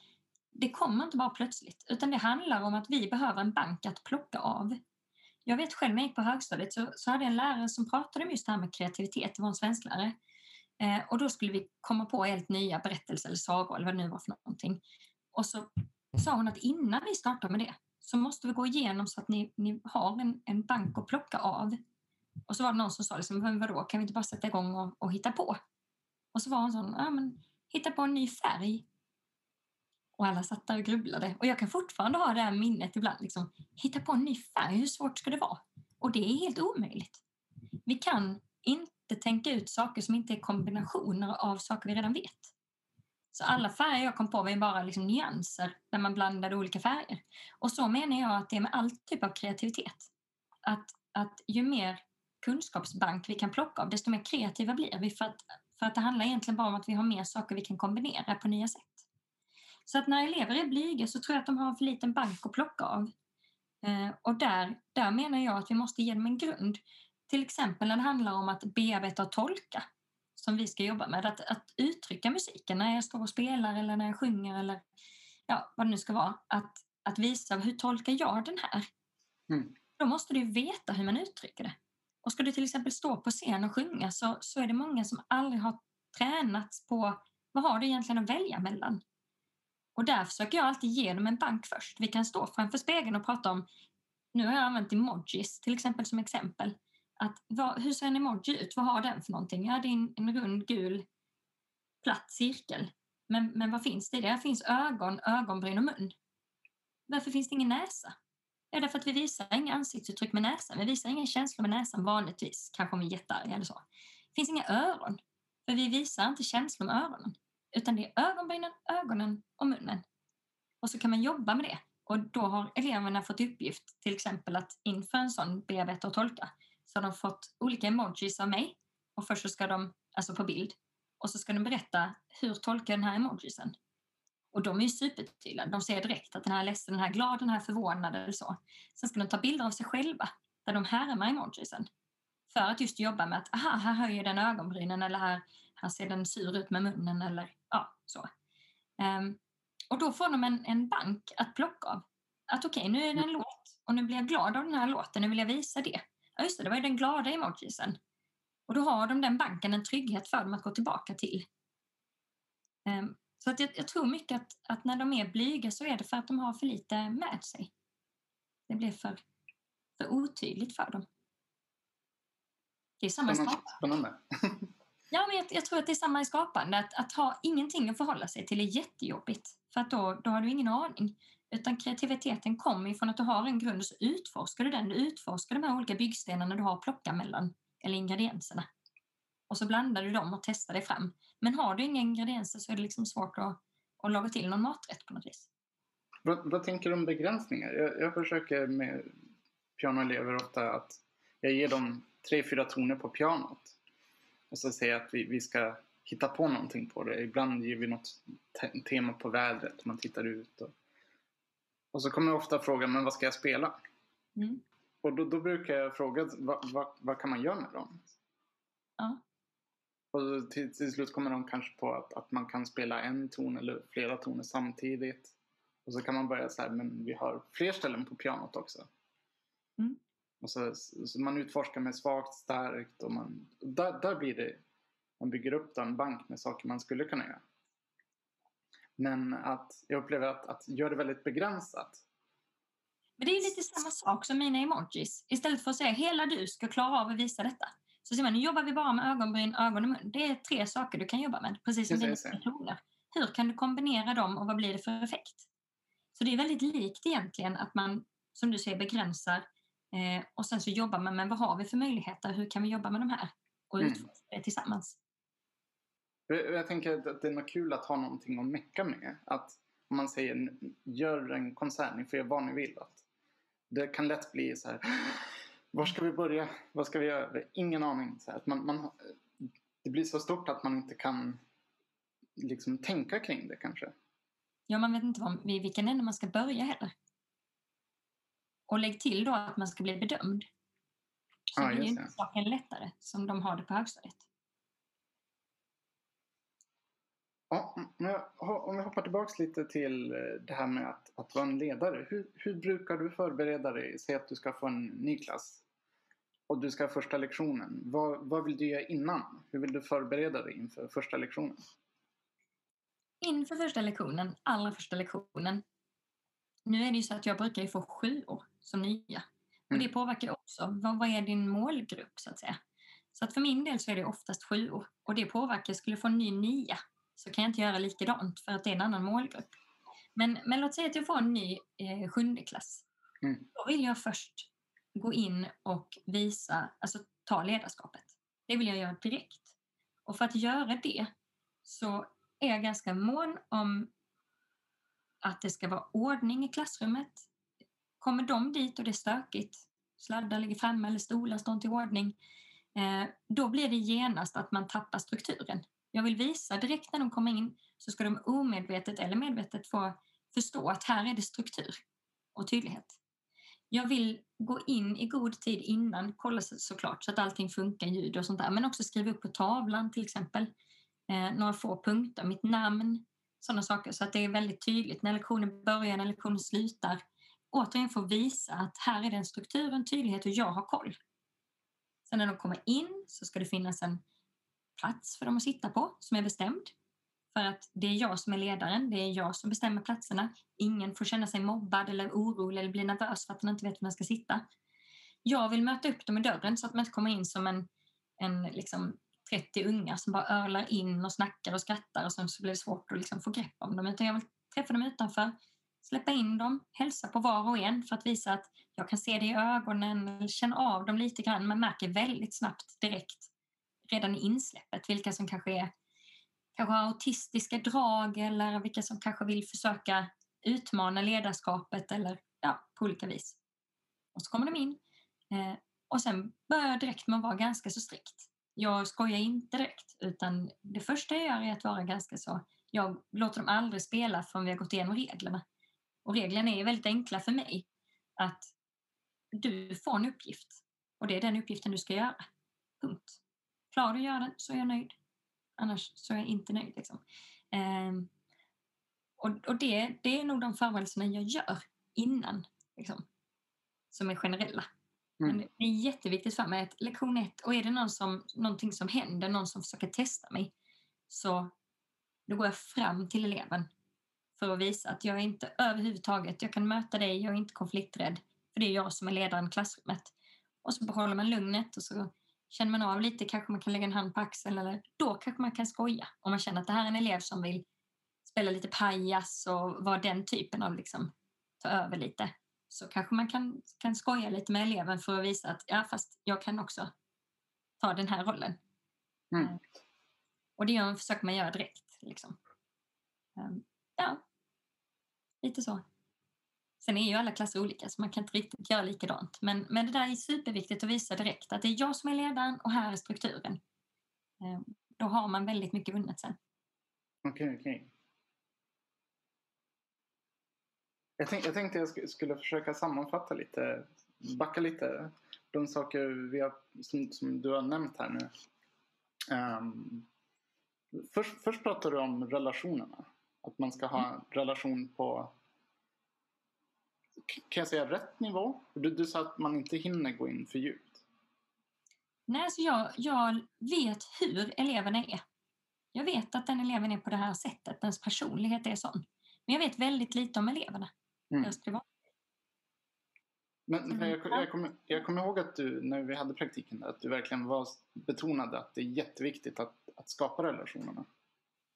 det kommer inte bara plötsligt. Utan det handlar om att vi behöver en bank att plocka av. Jag vet själv när jag gick på högstadiet så, så hade jag en lärare som pratade om just det här med kreativitet, det var en svensklärare. Eh, och då skulle vi komma på helt nya berättelser eller sagor eller vad det nu var för någonting. Och så sa hon att innan vi startar med det så måste vi gå igenom så att ni, ni har en, en bank att plocka av. Och så var det någon som sa liksom, men vadå, kan vi inte bara sätta igång och, och hitta på? Och så var hon sån, ja men hitta på en ny färg. Och alla satt där och grubblade. Och jag kan fortfarande ha det här minnet ibland. Liksom, hitta på en ny färg, hur svårt ska det vara? Och det är helt omöjligt. Vi kan inte tänka ut saker som inte är kombinationer av saker vi redan vet. Så alla färger jag kom på var bara liksom nyanser när man blandade olika färger. Och så menar jag att det är med all typ av kreativitet. Att, att ju mer kunskapsbank vi kan plocka av, desto mer kreativa blir vi. För att, för att det handlar egentligen bara om att vi har mer saker vi kan kombinera på nya sätt. Så att när elever är blyga så tror jag att de har en för liten bank att plocka av. Eh, och där, där menar jag att vi måste ge dem en grund. Till exempel när det handlar om att bearbeta och tolka som vi ska jobba med. Att, att uttrycka musiken när jag står och spelar eller när jag sjunger eller ja, vad det nu ska vara. Att, att visa hur tolkar jag den här? Mm. Då måste du veta hur man uttrycker det. Och ska du till exempel stå på scen och sjunga så, så är det många som aldrig har tränats på vad har du egentligen att välja mellan? Och där försöker jag alltid ge dem en bank först. Vi kan stå framför spegeln och prata om, nu har jag använt emojis till exempel som exempel. Att, vad, hur ser en emoji ut? Vad har den för någonting? Ja, det är en, en rund gul platt cirkel. Men, men vad finns det i det? Där finns ögon, ögonbryn och mun. Varför finns det ingen näsa? Ja, därför att vi visar inga ansiktsuttryck med näsan. Vi visar inga känslor med näsan vanligtvis, kanske om vi är jättearga eller så. Det finns inga öron, för vi visar inte känslor med öronen. Utan det är ögonbrynen, ögonen och munnen. Och så kan man jobba med det. Och då har eleverna fått uppgift till exempel att inför en sån bearbeta och tolka så har de fått olika emojis av mig. Och först så ska de, alltså på bild, och så ska de berätta hur tolkar den här emojisen. Och de är ju supertydliga. De ser direkt att den här är ledsen, den här är glad, den här är förvånad eller så. Sen ska de ta bilder av sig själva där de härmar emojisen. För att just jobba med att, aha, här höjer den ögonbrynen eller här, här ser den sur ut med munnen eller ja, så. Um, och då får de en, en bank att plocka av. Att okej, okay, nu är det en låt och nu blir jag glad av den här låten, nu vill jag visa det. Ja, just det, det var ju den glada emojisen. Och då har de den banken en trygghet för dem att gå tillbaka till. Um, så att jag, jag, tror mycket att, att när de är blyga så är det för att de har för lite med sig. Det blir för, för otydligt för dem. Det är samma skapande. ja, men jag, jag, tror att det är samma i skapande. Att, att ha ingenting att förhålla sig till är jättejobbigt. För att då, då har du ingen aning. Utan kreativiteten kommer ifrån att du har en grund och så utforskar du den. Du utforskar de här olika byggstenarna du har att plocka mellan, eller ingredienserna. Och så blandar du dem och testar dig fram. Men har du inga ingredienser så är det liksom svårt att, att laga till någon maträtt på något vis. Vad, vad tänker du om begränsningar? Jag, jag försöker med pianoelever ofta att jag ger dem tre, fyra toner på pianot. Och så säger jag att vi, vi ska hitta på någonting på det. Ibland ger vi något te tema på vädret, man tittar ut. Och, och så kommer jag ofta fråga, men vad ska jag spela? Mm. Och då, då, brukar jag fråga, vad, vad, vad, kan man göra med dem? Ja. Och till, till slut kommer de kanske på att, att man kan spela en ton eller flera toner samtidigt. Och så kan man börja så här, men vi har fler ställen på pianot också. Mm. Och så, så, man utforskar med svagt, starkt och man, där, där blir det, man bygger upp en bank med saker man skulle kunna göra. Men att jag upplever att, att göra det väldigt begränsat. Men det är lite samma sak som mina emojis. Istället för att säga hela du ska klara av att visa detta. Så ser man, nu jobbar vi bara med ögonbryn, ögon och mun. Det är tre saker du kan jobba med, precis som dina toner. Hur kan du kombinera dem och vad blir det för effekt? Så det är väldigt likt egentligen att man, som du säger, begränsar eh, och sen så jobbar man med vad har vi för möjligheter? Hur kan vi jobba med de här? Och mm. utforska det tillsammans. Jag tänker att det är kul att ha någonting att mecka med. Att om man säger gör en konsert, ni får göra vad ni vill. Att det kan lätt bli så här var ska vi börja? Vad ska vi göra? Ingen aning. Så att man, man, det blir så stort att man inte kan liksom tänka kring det kanske. Ja, man vet inte var, vid vilken ände man ska börja heller. Och lägg till då att man ska bli bedömd. Så ja, blir ju saken lättare som de har det på högstadiet. Ja, om vi hoppar tillbaka lite till eh, det här med att, att vara en ledare. Hur, hur brukar du förbereda dig? Säg att du ska få en ny klass och du ska ha första lektionen. Vad, vad vill du göra innan? Hur vill du förbereda dig inför första lektionen? Inför första lektionen, allra första lektionen. Nu är det ju så att jag brukar få sju år som nya. Och det mm. påverkar också. Vad, vad är din målgrupp så att säga? Så att för min del så är det oftast sju år. Och det påverkar, skulle jag få en ny nia så kan jag inte göra likadant för att det är en annan målgrupp. Men, men låt säga att jag får en ny eh, sjunde klass. Mm. Då vill jag först gå in och visa, alltså ta ledarskapet. Det vill jag göra direkt. Och för att göra det så är jag ganska mån om att det ska vara ordning i klassrummet. Kommer de dit och det är stökigt, sladdar ligger framme eller stolar står inte i ordning, eh, då blir det genast att man tappar strukturen. Jag vill visa direkt när de kommer in så ska de omedvetet eller medvetet få förstå att här är det struktur och tydlighet. Jag vill gå in i god tid innan, kolla såklart så att allting funkar, ljud och sånt där, men också skriva upp på tavlan till exempel eh, några få punkter, mitt namn, sådana saker så att det är väldigt tydligt när lektionen börjar, när lektionen slutar. Återigen få visa att här är det en struktur, en tydlighet och jag har koll. Sen när de kommer in så ska det finnas en plats för dem att sitta på som är bestämd. För att det är jag som är ledaren, det är jag som bestämmer platserna. Ingen får känna sig mobbad eller orolig eller bli nervös för att den inte vet var den ska sitta. Jag vill möta upp dem i dörren så att man inte kommer in som en, en liksom 30 unga som bara örlar in och snackar och skrattar och sen så blir det svårt att liksom få grepp om dem. Utan jag vill träffa dem utanför, släppa in dem, hälsa på var och en för att visa att jag kan se det i ögonen, känna av dem lite grann. Man märker väldigt snabbt direkt redan i insläppet vilka som kanske är kanske har autistiska drag eller vilka som kanske vill försöka utmana ledarskapet eller ja, på olika vis. Och så kommer de in eh, och sen börjar jag direkt med att vara ganska så strikt. Jag skojar inte direkt utan det första jag gör är att vara ganska så jag låter dem aldrig spela förrän vi har gått igenom reglerna. Och reglerna är väldigt enkla för mig. Att du får en uppgift och det är den uppgiften du ska göra. Punkt. Klarar du att göra den så är jag nöjd. Annars så är jag inte nöjd. Liksom. Um, och, och det, det är nog de förberedelserna jag gör innan. Liksom, som är generella. Mm. Men det är jätteviktigt för mig att lektion ett, och är det någon som, någonting som händer, någon som försöker testa mig, så då går jag fram till eleven för att visa att jag är inte överhuvudtaget, jag kan möta dig, jag är inte konflikträdd, för det är jag som är ledaren i klassrummet. Och så behåller man lugnet och så känner man av lite, kanske man kan lägga en hand på axeln eller då kanske man kan skoja om man känner att det här är en elev som vill spela lite pajas och vara den typen av liksom, ta över lite. Så kanske man kan, kan skoja lite med eleven för att visa att ja, fast jag kan också ta den här rollen. Mm. Och det försöker man göra direkt. Liksom. Ehm, ja, lite så. Sen är ju alla klasser olika så man kan inte riktigt göra likadant. Men, men det där är superviktigt att visa direkt att det är jag som är ledaren och här är strukturen. Eh, då har man väldigt mycket vunnet sen. Okej, okay, okej. Okay. Jag, tänk, jag tänkte jag skulle försöka sammanfatta lite, backa lite de saker vi har, som, som du har nämnt här nu. Um, först, först pratar du om relationerna. Att man ska ha en relation på kan jag säga rätt nivå? Du, du sa att man inte hinner gå in för djupt. Nej, alltså jag, jag vet hur eleverna är. Jag vet att den eleven är på det här sättet, dens personlighet är sån. Men jag vet väldigt lite om eleverna. Mm. Deras privat. Men jag, jag, kommer, jag kommer ihåg att du, när vi hade praktiken, att du verkligen var, betonade att det är jätteviktigt att, att skapa relationerna.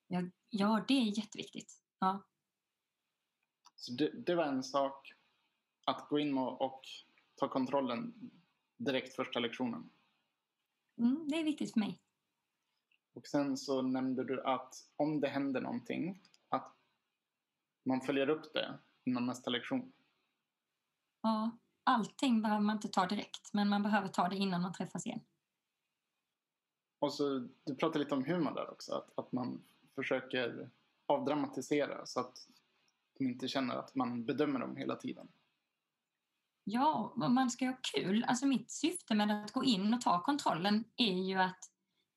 Ja, ja, det är jätteviktigt. Ja. Så det, det var en sak att gå in och, och ta kontrollen direkt första lektionen. Mm, det är viktigt för mig. Och sen så nämnde du att om det händer någonting, att man följer upp det innan nästa lektion. Ja, allting behöver man inte ta direkt, men man behöver ta det innan man träffas igen. Och så, du pratade lite om humor där också, att, att man försöker avdramatisera så att de inte känner att man bedömer dem hela tiden. Ja, man ska ha kul. Alltså mitt syfte med att gå in och ta kontrollen är ju att,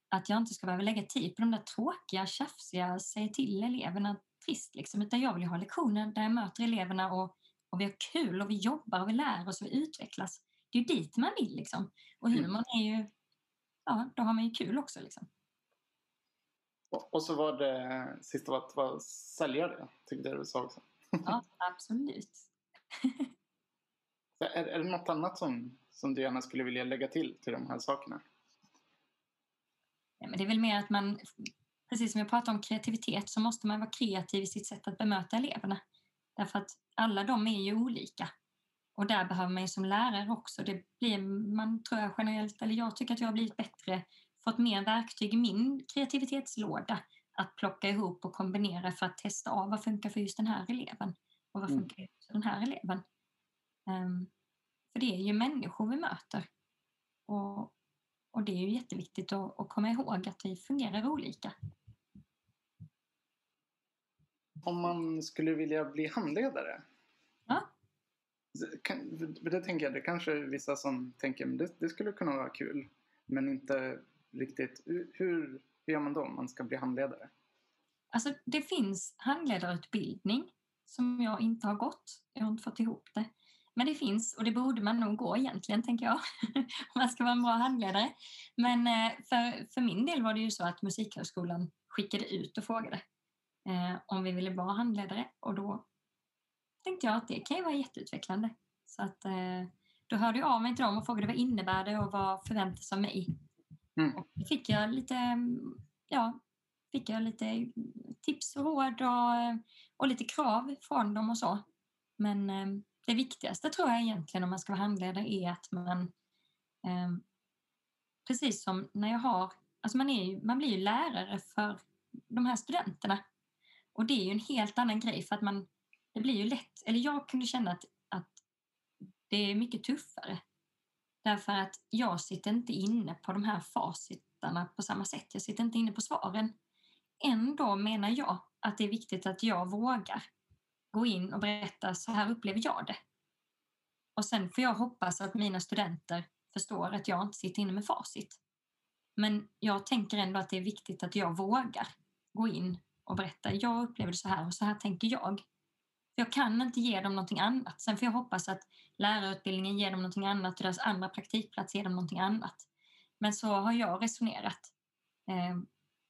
att jag inte ska behöva lägga tid på de där tråkiga, tjafsiga, säga till eleverna trist. Liksom. Utan jag vill ha lektioner där jag möter eleverna och, och vi har kul och vi jobbar och vi lär oss och vi utvecklas. Det är ju dit man vill. Liksom. Och mm. humorn är ju, ja, då har man ju kul också. Liksom. Och, så var det sista var att vara säljare, tyckte jag du sa också. Ja, absolut. Är, är det något annat som, som du gärna skulle vilja lägga till till de här sakerna? Ja, men det är väl mer att man, precis som vi pratade om kreativitet, så måste man vara kreativ i sitt sätt att bemöta eleverna. Därför att alla de är ju olika. Och där behöver man ju som lärare också, det blir man tror jag generellt, eller jag tycker att jag har blivit bättre, fått mer verktyg i min kreativitetslåda att plocka ihop och kombinera för att testa av vad funkar för just den här eleven och vad mm. funkar för den här eleven. Um, för det är ju människor vi möter. Och, och det är ju jätteviktigt att, att komma ihåg att vi fungerar olika. Om man skulle vilja bli handledare? Ja. Kan, det tänker jag, det kanske är vissa som tänker att det, det skulle kunna vara kul. Men inte riktigt. Hur, hur gör man då om man ska bli handledare? Alltså det finns handledarutbildning som jag inte har gått. Jag har inte fått ihop det. Men det finns och det borde man nog gå egentligen, tänker jag, om man ska vara en bra handledare. Men eh, för, för min del var det ju så att Musikhögskolan skickade ut och frågade eh, om vi ville vara handledare och då tänkte jag att det kan ju vara jätteutvecklande. Så att eh, då hörde jag av mig till dem och frågade vad innebär det och vad förväntas av mig? Mm. Och då fick jag lite, mm, ja, fick jag lite tips och råd och, eh, och lite krav från dem och så. Men ehm, det viktigaste tror jag egentligen om man ska vara handledare är att man, eh, precis som när jag har, alltså man, är ju, man blir ju lärare för de här studenterna. Och det är ju en helt annan grej för att man, det blir ju lätt, eller jag kunde känna att, att det är mycket tuffare. Därför att jag sitter inte inne på de här facitarna på samma sätt. Jag sitter inte inne på svaren. Ändå menar jag att det är viktigt att jag vågar gå in och berätta så här upplever jag det. Och sen får jag hoppas att mina studenter förstår att jag inte sitter inne med facit. Men jag tänker ändå att det är viktigt att jag vågar gå in och berätta. Jag upplever det så här och så här tänker jag. Jag kan inte ge dem någonting annat. Sen får jag hoppas att lärarutbildningen ger dem någonting annat och deras andra praktikplats ger dem någonting annat. Men så har jag resonerat. Eh,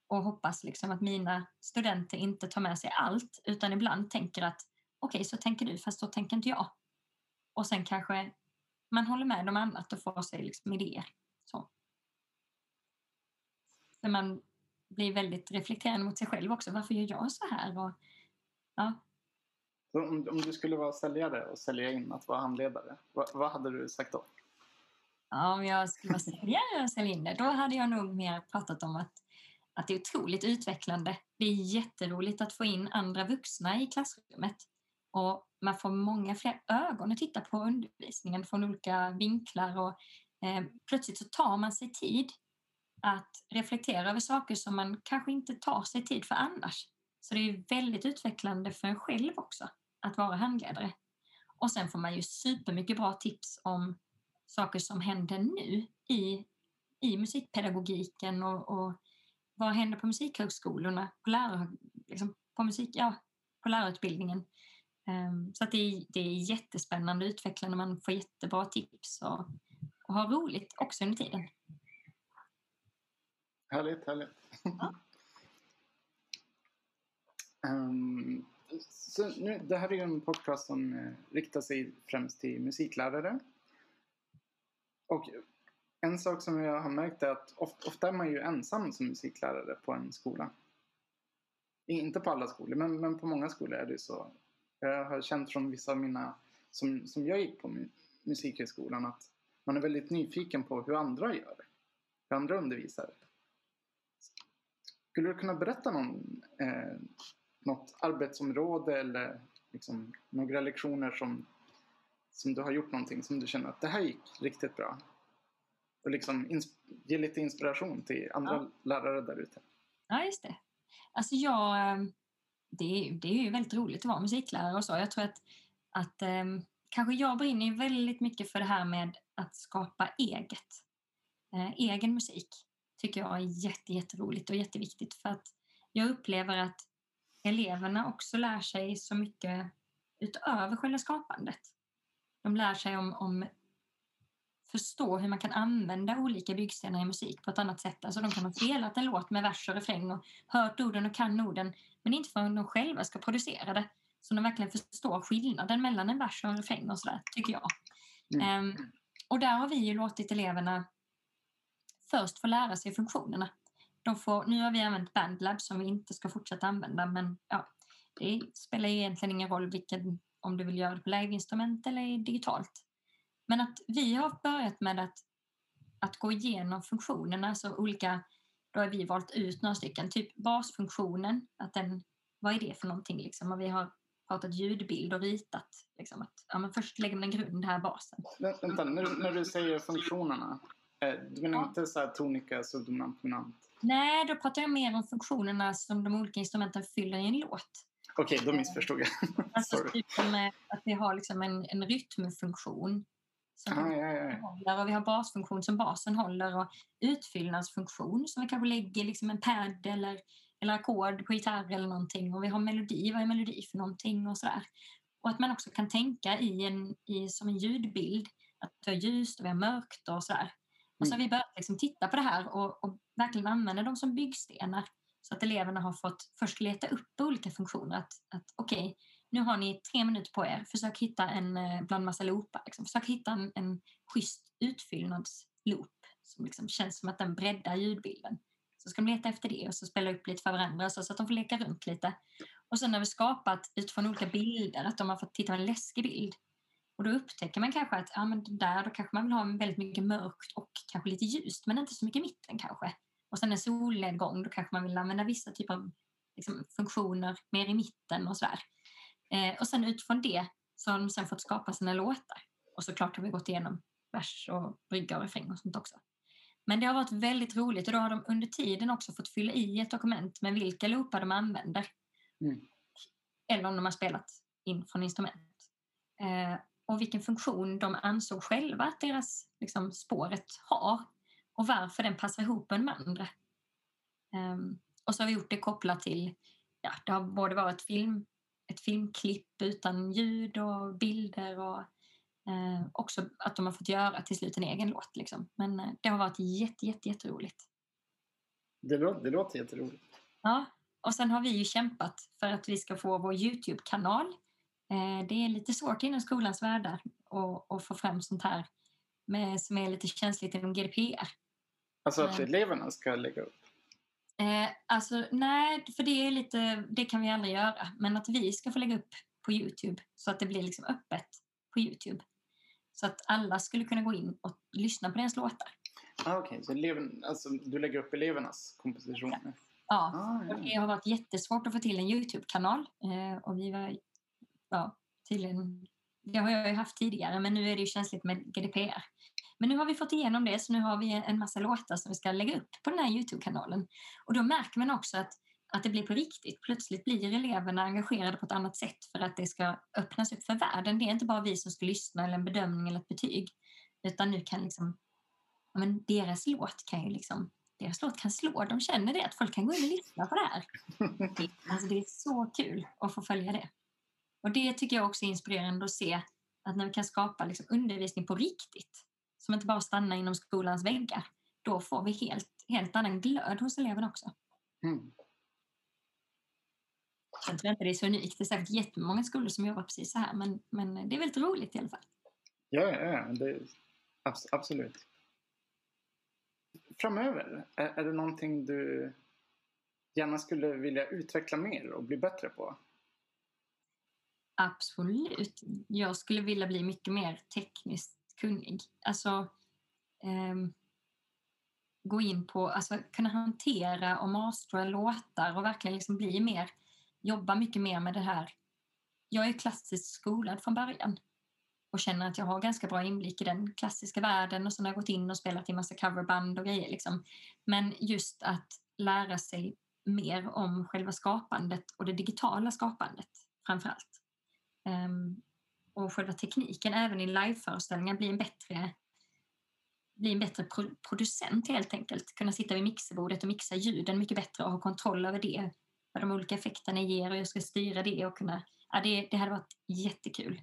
och hoppas liksom att mina studenter inte tar med sig allt utan ibland tänker att okej, okay, så tänker du, fast så tänker inte jag. Och sen kanske man håller med om annat och får sig liksom idéer. Så. För man blir väldigt reflekterande mot sig själv också. Varför gör jag så här? Och, ja. Så om, om du skulle vara säljare och sälja in att vara handledare, vad, vad hade du sagt då? Ja, om jag skulle vara säljare och sälja in det, då hade jag nog mer pratat om att, att det är otroligt utvecklande. Det är jätteroligt att få in andra vuxna i klassrummet. Och man får många fler ögon att titta på undervisningen från olika vinklar och eh, plötsligt så tar man sig tid att reflektera över saker som man kanske inte tar sig tid för annars. Så det är väldigt utvecklande för en själv också att vara handledare. Och sen får man ju supermycket bra tips om saker som händer nu i, i musikpedagogiken och, och vad händer på musikhögskolorna, på, lärare, liksom på, musik, ja, på lärarutbildningen. Um, så det, är, det är jättespännande och utvecklande. Man får jättebra tips och, och har roligt också under tiden. Härligt, härligt. Ja. um, så nu, det här är en podcast som eh, riktar sig främst till musiklärare. Och en sak som jag har märkt är att ofta, ofta är man ju ensam som musiklärare på en skola. Inte på alla skolor, men, men på många skolor är det så. Jag har känt från vissa av mina som, som jag gick på Musikhögskolan att man är väldigt nyfiken på hur andra gör. Hur andra undervisar. Skulle du kunna berätta någon, eh, något arbetsområde eller liksom några lektioner som, som du har gjort någonting som du känner att det här gick riktigt bra? Och liksom ge lite inspiration till andra ja. lärare där ute. Ja, just det. Alltså jag, ehm, det, är, det är ju väldigt roligt att vara musiklärare och så. Jag tror att, att um, kanske jag brinner väldigt mycket för det här med att skapa eget. Eh, egen musik tycker jag är jätte, jätteroligt och jätteviktigt för att jag upplever att eleverna också lär sig så mycket utöver själva skapandet. De lär sig om, om förstå hur man kan använda olika byggstenar i musik på ett annat sätt. Alltså de kan ha spelat en låt med vers och refräng och hört orden och kan orden men inte förrän de själva ska producera det så de verkligen förstår skillnaden mellan en vers och en refräng och sådär, tycker jag. Mm. Um, och där har vi ju låtit eleverna först få lära sig funktionerna. De får, nu har vi använt Bandlab som vi inte ska fortsätta använda men ja, det spelar egentligen ingen roll vilken, om du vill göra det på liveinstrument eller digitalt. Men att vi har börjat med att, att gå igenom funktionerna, så olika, då har vi valt ut några stycken, typ basfunktionen, att den, vad är det för någonting liksom? Och vi har pratat ljudbild och ritat. Liksom, att, ja, men först lägger man en grund, här basen. Vänta, när, när du säger funktionerna, eh, du menar ja. inte så här tonika, subdominant, dominant? Nej, då pratar jag mer om funktionerna som de olika instrumenten fyller i en låt. Okej, okay, då missförstod jag. alltså typ att vi har liksom en, en rytmfunktion som ah, ja, ja. håller och vi har basfunktion som basen håller och utfyllnadsfunktion som vi kanske lägger liksom en pad eller, eller ackord på gitarr eller någonting och vi har melodi, vad är melodi för någonting och sådär. Och att man också kan tänka i en, i, som en ljudbild att vi har ljust och vi har mörkt och sådär. Och så har mm. vi börjat liksom titta på det här och, och verkligen använda dem som byggstenar så att eleverna har fått först leta upp olika funktioner. Att, att okej, okay, nu har ni tre minuter på er. Försök hitta en, eh, bland massa loopar, liksom. försök hitta en, en schysst utfyllnadsloop som liksom känns som att den breddar ljudbilden. Så ska de leta efter det och så spela upp lite för varandra så, att de får leka runt lite. Och sen har vi skapat utifrån olika bilder att de har fått titta på en läskig bild. Och då upptäcker man kanske att ja, men där då kanske man vill ha väldigt mycket mörkt och kanske lite ljust men inte så mycket i mitten kanske. Och sen en solnedgång, då kanske man vill använda vissa typer av liksom, funktioner mer i mitten och sådär. Eh, och sen utifrån det så har de sen fått skapa sina låtar. Och såklart har vi gått igenom vers och brygga och refräng och sånt också. Men det har varit väldigt roligt och då har de under tiden också fått fylla i ett dokument med vilka loopar de använder. Mm. Eller om de har spelat in från instrument. Eh, och vilken funktion de ansåg själva att deras liksom, spåret har och varför den passar ihop med andra. Um, och så har vi gjort det kopplat till, ja, det har både varit film, ett filmklipp utan ljud och bilder och eh, också att de har fått göra till slut en egen låt. Liksom. Men eh, det har varit jätte, jätte, jätteroligt. Det låter, det låter jätteroligt. Ja, och sen har vi ju kämpat för att vi ska få vår Youtube-kanal. Eh, det är lite svårt inom skolans världar att, att få fram sånt här med, som är lite känsligt inom GDPR. Alltså att eleverna ska lägga upp? Eh, alltså nej, för det är lite, det kan vi aldrig göra. Men att vi ska få lägga upp på Youtube så att det blir liksom öppet på Youtube. Så att alla skulle kunna gå in och lyssna på deras låtar. Ah, Okej, okay. så eleven, alltså, du lägger upp elevernas kompositioner? Ja, ja. Ah, ja. och det har varit jättesvårt att få till en Youtube-kanal. Eh, och vi var, ja, tydligen, det har jag ju haft tidigare, men nu är det ju känsligt med GDPR. Men nu har vi fått igenom det, så nu har vi en massa låtar som vi ska lägga upp på den här Youtube-kanalen. Och då märker man också att, att det blir på riktigt. Plötsligt blir eleverna engagerade på ett annat sätt för att det ska öppnas upp för världen. Det är inte bara vi som ska lyssna eller en bedömning eller ett betyg, utan nu kan liksom, ja, men deras låt kan ju liksom deras låt kan slå. De känner det, att folk kan gå in och lyssna på det här. Alltså det är så kul att få följa det. Och det tycker jag också är inspirerande att se att när vi kan skapa liksom undervisning på riktigt som inte bara stannar inom skolans väggar, då får vi helt, helt annan glöd hos eleverna också. Mm. Jag tror inte det är så unikt. Det är säkert jättemånga skolor som jobbar precis så här, men, men det är väldigt roligt i alla fall. Ja, ja det, absolut. Framöver, är, är det någonting du gärna skulle vilja utveckla mer och bli bättre på? Absolut. Jag skulle vilja bli mycket mer tekniskt kunnig. Alltså um, gå in på, alltså kunna hantera och mastra låtar och verkligen liksom bli mer, jobba mycket mer med det här. Jag är klassiskt skolad från början och känner att jag har ganska bra inblick i den klassiska världen och sen har jag gått in och spelat i massa coverband och grejer. Liksom. Men just att lära sig mer om själva skapandet och det digitala skapandet framför allt. Um, och själva tekniken även i liveföreställningar blir en bättre bli en bättre pro producent helt enkelt. Kunna sitta vid mixerbordet och mixa ljuden mycket bättre och ha kontroll över det. Vad de olika effekterna ger och jag ska styra det och kunna... Ja, det, det hade varit jättekul.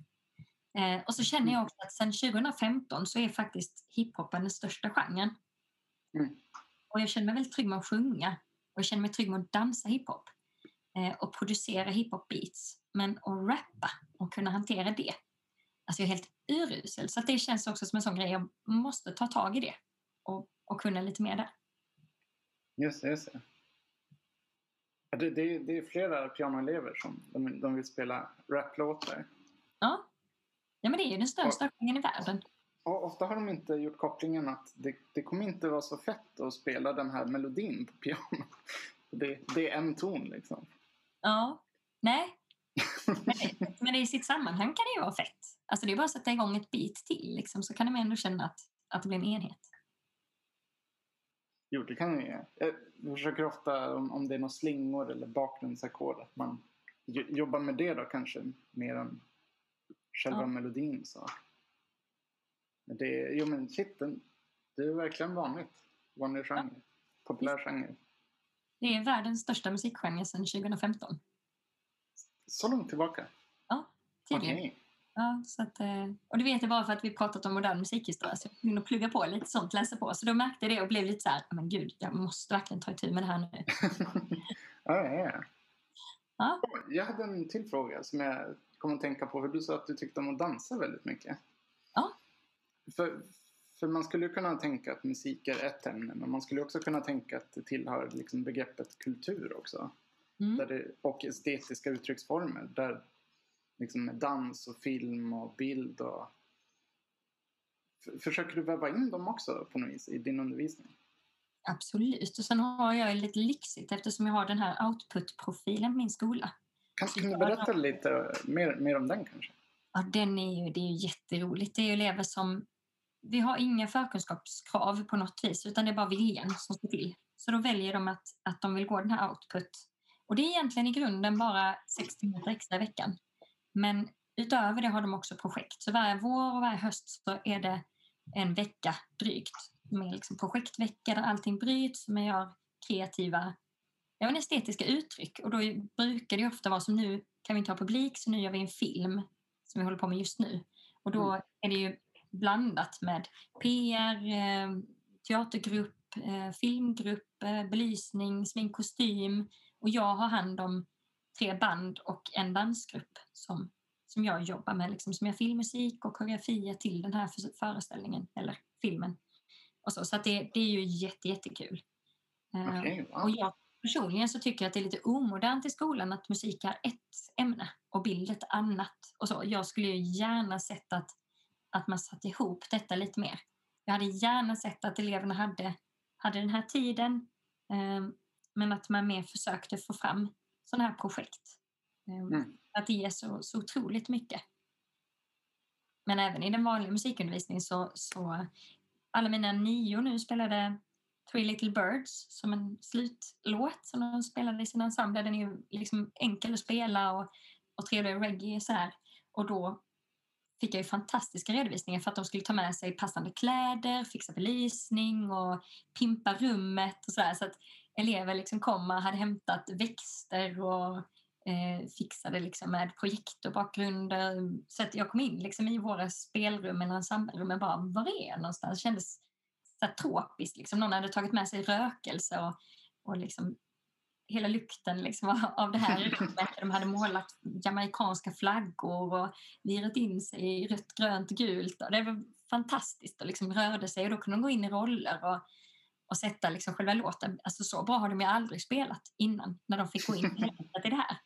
Eh, och så känner jag också att sedan 2015 så är faktiskt hiphopen den största genren. Mm. Och jag känner mig väldigt trygg med att sjunga och jag känner mig trygg med att dansa hiphop eh, och producera hiphop-beats. Men att rappa och kunna hantera det, alltså jag är helt urusel. Så det känns också som en sån grej, jag måste ta tag i det och, och kunna lite mer där. Just det, just det. Det, det, det är flera pianoelever som de, de vill spela raplåtar. Ja. ja, men det är ju den största genren i världen. Och ofta har de inte gjort kopplingen att det, det kommer inte vara så fett att spela den här melodin på piano. Det, det är en ton liksom. Ja, nej. Men, men i sitt sammanhang kan det ju vara fett. Alltså det är bara att sätta igång ett bit till liksom, så kan de ändå känna att, att det blir en enhet. Jo, det kan det Jag försöker ofta, om, om det är några slingor eller bakgrundsackord, att man jobbar med det då kanske mer än själva ja. melodin. Så. Men det, jo men shit, det är verkligen vanligt. Vanlig genre. Ja. Populär genre. Det är världens största musikgenre sedan 2015. Så långt tillbaka? Ja, tydligen. Okay. Ja, så att, eh, och det vet jag bara för att vi pratat om modern musikhistoria så jag kunde plugga på lite sånt, läsa på. Så då märkte jag det och blev lite så här, men gud, jag måste verkligen ta itu med det här nu. ja, ja, ja. Jag hade en till fråga som jag kom att tänka på. För du sa att du tyckte om att dansa väldigt mycket. Ja. För, för man skulle kunna tänka att musik är ett ämne men man skulle också kunna tänka att det tillhör liksom begreppet kultur också. Mm. Där det, och estetiska uttrycksformer där liksom med dans och film och bild och Försöker du väva in dem också på något vis i din undervisning? Absolut. Och sen har jag lite lyxigt eftersom jag har den här output-profilen på min skola. Kan, kan du berätta lite mer, mer om den kanske? Ja, den är ju, det är ju jätteroligt. Det är ju elever som... Vi har inga förkunskapskrav på något vis utan det är bara viljan som står till. Så då väljer de att, att de vill gå den här output Och det är egentligen i grunden bara 60 minuter extra i veckan. Men utöver det har de också projekt. Så varje vår och varje höst så är det en vecka drygt med liksom projektvecka där allting bryts, man gör kreativa men estetiska uttryck. Och då brukar det ofta vara som nu kan vi inte ha publik så nu gör vi en film som vi håller på med just nu. Och då mm. är det ju blandat med PR, eh, teatergrupp, eh, filmgrupp, eh, belysning, smink, kostym. Och jag har hand om tre band och en dansgrupp som, som jag jobbar med, liksom, som gör filmmusik och koreografier till den här föreställningen eller filmen. Och så så det, det är ju jätte, jättekul. Okay, wow. Och jag personligen så tycker jag att det är lite omodernt i skolan att musik är ett ämne och bild ett annat. Och så. Jag skulle ju gärna sett att, att man satte ihop detta lite mer. Jag hade gärna sett att eleverna hade, hade den här tiden eh, men att man mer försökte få fram sådana här projekt. Eh, mm. Att det ger så, så otroligt mycket. Men även i den vanliga musikundervisningen så, så alla mina nio nu spelade Three Little Birds som en slutlåt som de spelade i sin ensemble. Den är ju liksom enkel att spela och, och trevlig reggae så här. Och då fick jag ju fantastiska redovisningar för att de skulle ta med sig passande kläder, fixa belysning och pimpa rummet och så där. Så att elever liksom kom och hade hämtat växter och eh, fixade liksom med projektorbakgrunder. Så att jag kom in liksom i våra spelrum eller ensemblerummen bara, var är jag någonstans? Det kändes så tropiskt. Liksom. Någon hade tagit med sig rökelse och, och liksom hela lukten liksom av det här rummet. De hade målat jamaikanska flaggor och virat in sig i rött, grönt, gult. Och det var fantastiskt och liksom rörde sig och då kunde de gå in i roller och, och sätta liksom själva låten. Alltså så bra har de ju aldrig spelat innan när de fick gå in i det här.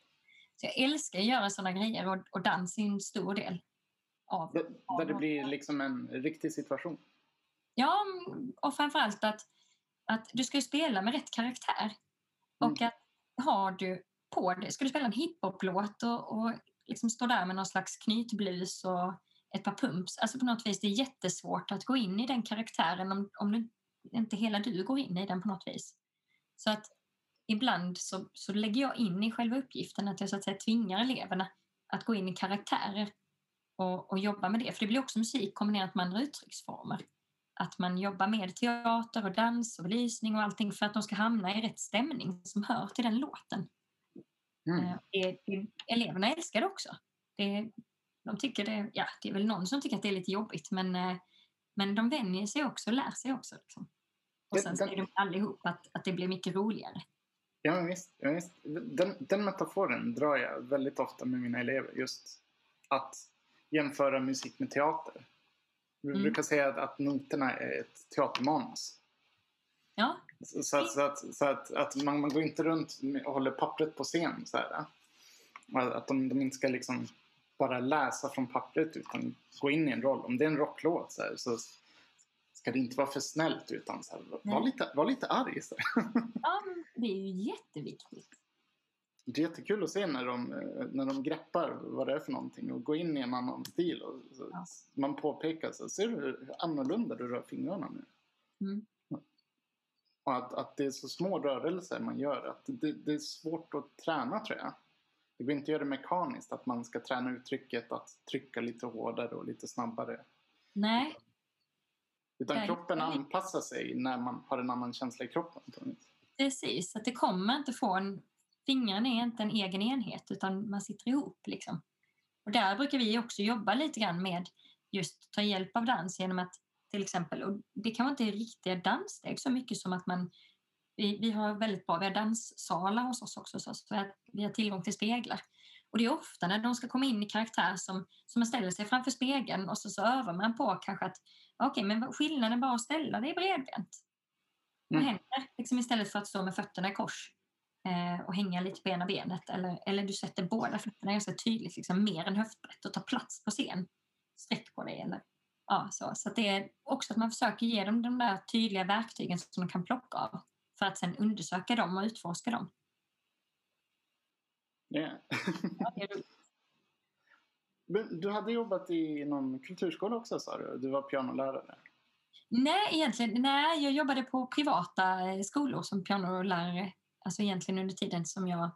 Så jag älskar att göra sådana grejer och, och dans är en stor del av... Där det blir liksom en riktig situation? Ja, och framförallt att, att du ska spela med rätt karaktär. Och mm. att har du på det, ska du spela en hiphop-låt och, och liksom stå där med någon slags knytblus och ett par pumps. Alltså på något vis, det är jättesvårt att gå in i den karaktären om, om du, inte hela du går in i den på något vis. Så att ibland så, så lägger jag in i själva uppgiften att jag så att säga tvingar eleverna att gå in i karaktärer och, och jobba med det. För det blir också musik kombinerat med andra uttrycksformer att man jobbar med teater och dans och belysning och allting för att de ska hamna i rätt stämning som hör till den låten. Mm. Eh, det, det, eleverna älskar det också. Det, de tycker det, ja, det är väl någon som tycker att det är lite jobbigt men, eh, men de vänjer sig också och lär sig också. Liksom. Och sen säger de allihop att, att det blir mycket roligare. Ja, visst. Ja, visst. Den, den metaforen drar jag väldigt ofta med mina elever. Just att jämföra musik med teater. Vi mm. brukar säga att noterna är ett teatermanus. Ja. Så, så, att, så, att, så att, att man, man, går inte runt och håller pappret på scen. Så här, att de, de inte ska liksom bara läsa från pappret utan gå in i en roll. Om det är en rocklåt så, här, så ska det inte vara för snällt utan så här, var, lite, var lite arg. Så Ja, det är ju jätteviktigt det är jättekul att se när de, eh, när de greppar vad det är för någonting och går in i en annan stil. Och så, ja. Man påpekar så ser du hur annorlunda du rör fingrarna nu? Mm. Och att, att det är så små rörelser man gör. Att det, det, är svårt att träna tror jag. Det går inte att göra det mekaniskt. Att man ska träna uttrycket att trycka lite hårdare och lite snabbare. Nej. Utan Nej. kroppen anpassar sig när man har en annan känsla i kroppen. Precis, att det kommer inte få en fingrarna är inte en egen enhet utan man sitter ihop. Liksom. Och där brukar vi också jobba lite grann med just ta hjälp av dans genom att till exempel, och det kan vara inte riktiga danssteg så mycket som att man vi, vi har väldigt bra, vi har danssalar hos oss också så vi har tillgång till speglar. Och det är ofta när de ska komma in i karaktär som, som man ställer sig framför spegeln och så, så övar man på kanske att okej, okay, men skillnaden bara att ställa dig bredbent. Vad mm. händer? Liksom istället för att stå med fötterna i kors eh, och hänga lite på ena benet eller, eller du sätter båda fötterna ganska tydligt, liksom, mer än höftbrett och tar plats på scen. Sträck på dig eller ja, så. Så det är också att man försöker ge dem de där tydliga verktygen som de kan plocka av för att sen undersöka dem och utforska dem. Yeah. ja, du hade jobbat i någon kulturskola också sa du? Du var pianolärare. Nej, egentligen, nej, jag jobbade på privata skolor som pianolärare Alltså egentligen under tiden som jag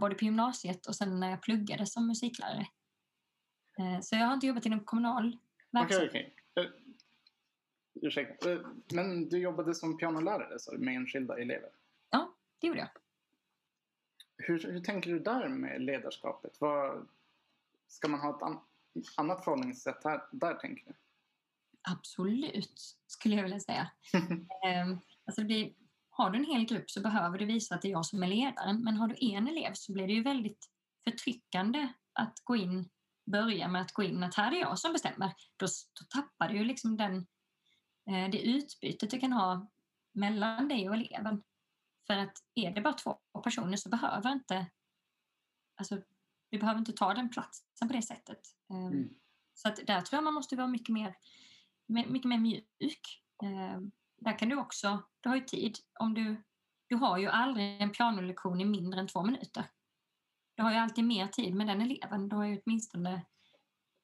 både på gymnasiet och sen när jag pluggade som musiklärare. Eh, så jag har inte jobbat inom kommunal verksamhet. Okej, okej. Ursäkta. Uh, men du jobbade som pianolärare så, med enskilda elever? Ja, det gjorde jag. Hur, hur tänker du där med ledarskapet? Vad, ska man ha ett an, annat förhållningssätt här, där, tänker du? Absolut, skulle jag vilja säga. um, alltså det, har du en hel grupp så behöver du visa att det är jag som är ledaren. Men har du en elev så blir det ju väldigt förtryckande att gå in, börja med att gå in att här är jag som bestämmer. Då, då tappar du ju liksom den, eh, det utbytet du kan ha mellan dig och eleven. För att är det bara två personer så behöver inte, alltså, du behöver inte ta den platsen på det sättet. Ehm, mm. Så att där tror jag man måste vara mycket mer, mycket mer mjuk. Ehm, där kan du också, du har ju tid. Om du, du har ju aldrig en pianolektion i mindre än två minuter. Du har ju alltid mer tid med den eleven. Du har ju åtminstone,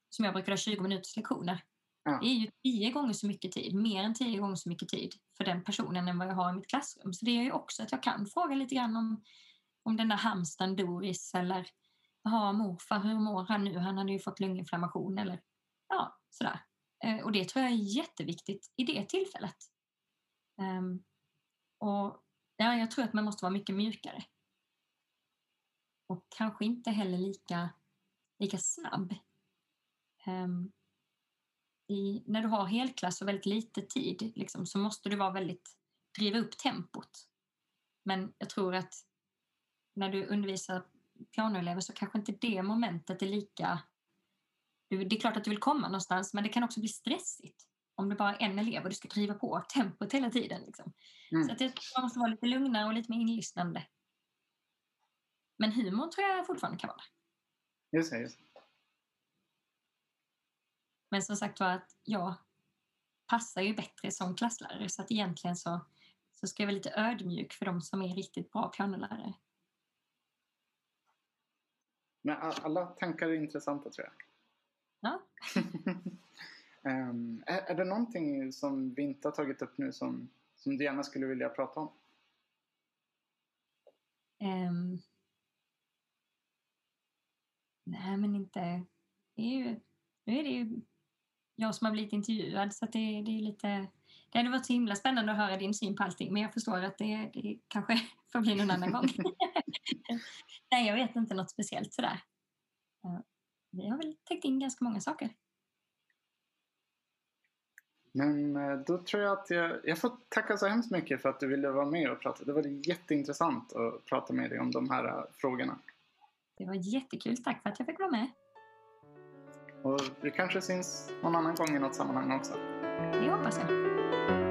som jag brukar ha, 20 minuters lektioner. Ja. Det är ju tio gånger så mycket tid, mer än tio gånger så mycket tid för den personen än vad jag har i mitt klassrum. Så det gör ju också att jag kan fråga lite grann om, om den där hamstern Doris eller Jaha, morfar, hur mår han nu? Han hade ju fått lunginflammation eller ja, sådär. Eh, och det tror jag är jätteviktigt i det tillfället. Um, och ja, jag tror att man måste vara mycket mjukare. Och kanske inte heller lika, lika snabb. Um, i, när du har helklass och väldigt lite tid liksom, så måste du vara väldigt, driva upp tempot. Men jag tror att när du undervisar pianoelever så kanske inte det momentet är lika... Det är klart att du vill komma någonstans men det kan också bli stressigt om det bara är en elev och du ska driva på tempot hela tiden. Liksom. Mm. Så att det, man måste vara lite lugnare och lite mer inlyssnande. Men humor tror jag fortfarande kan vara. Just det, just Men som sagt var att jag passar ju bättre som klasslärare så att egentligen så, så ska jag vara lite ödmjuk för de som är riktigt bra pianolärare. Men alla tankar är intressanta tror jag. Ja. um, är, är det någonting som vi inte har tagit upp nu som, som du gärna skulle vilja prata om? Um, nej, men inte... Det är ju, nu är det ju jag som har blivit intervjuad så det, det är lite... Det hade varit så himla spännande att höra din syn på allting men jag förstår att det, det kanske får bli någon annan gång. Nej, jag vet inte något speciellt sådär. Vi har väl täckt in ganska många saker. Men eh, då tror jag att jag, jag får tacka så hemskt mycket för att du ville vara med och prata. Det var jätteintressant att prata med dig om de här eh, frågorna. Det var jättekul. Tack för att jag fick vara med. Och vi kanske syns någon annan gång i något sammanhang också. Det hoppas jag.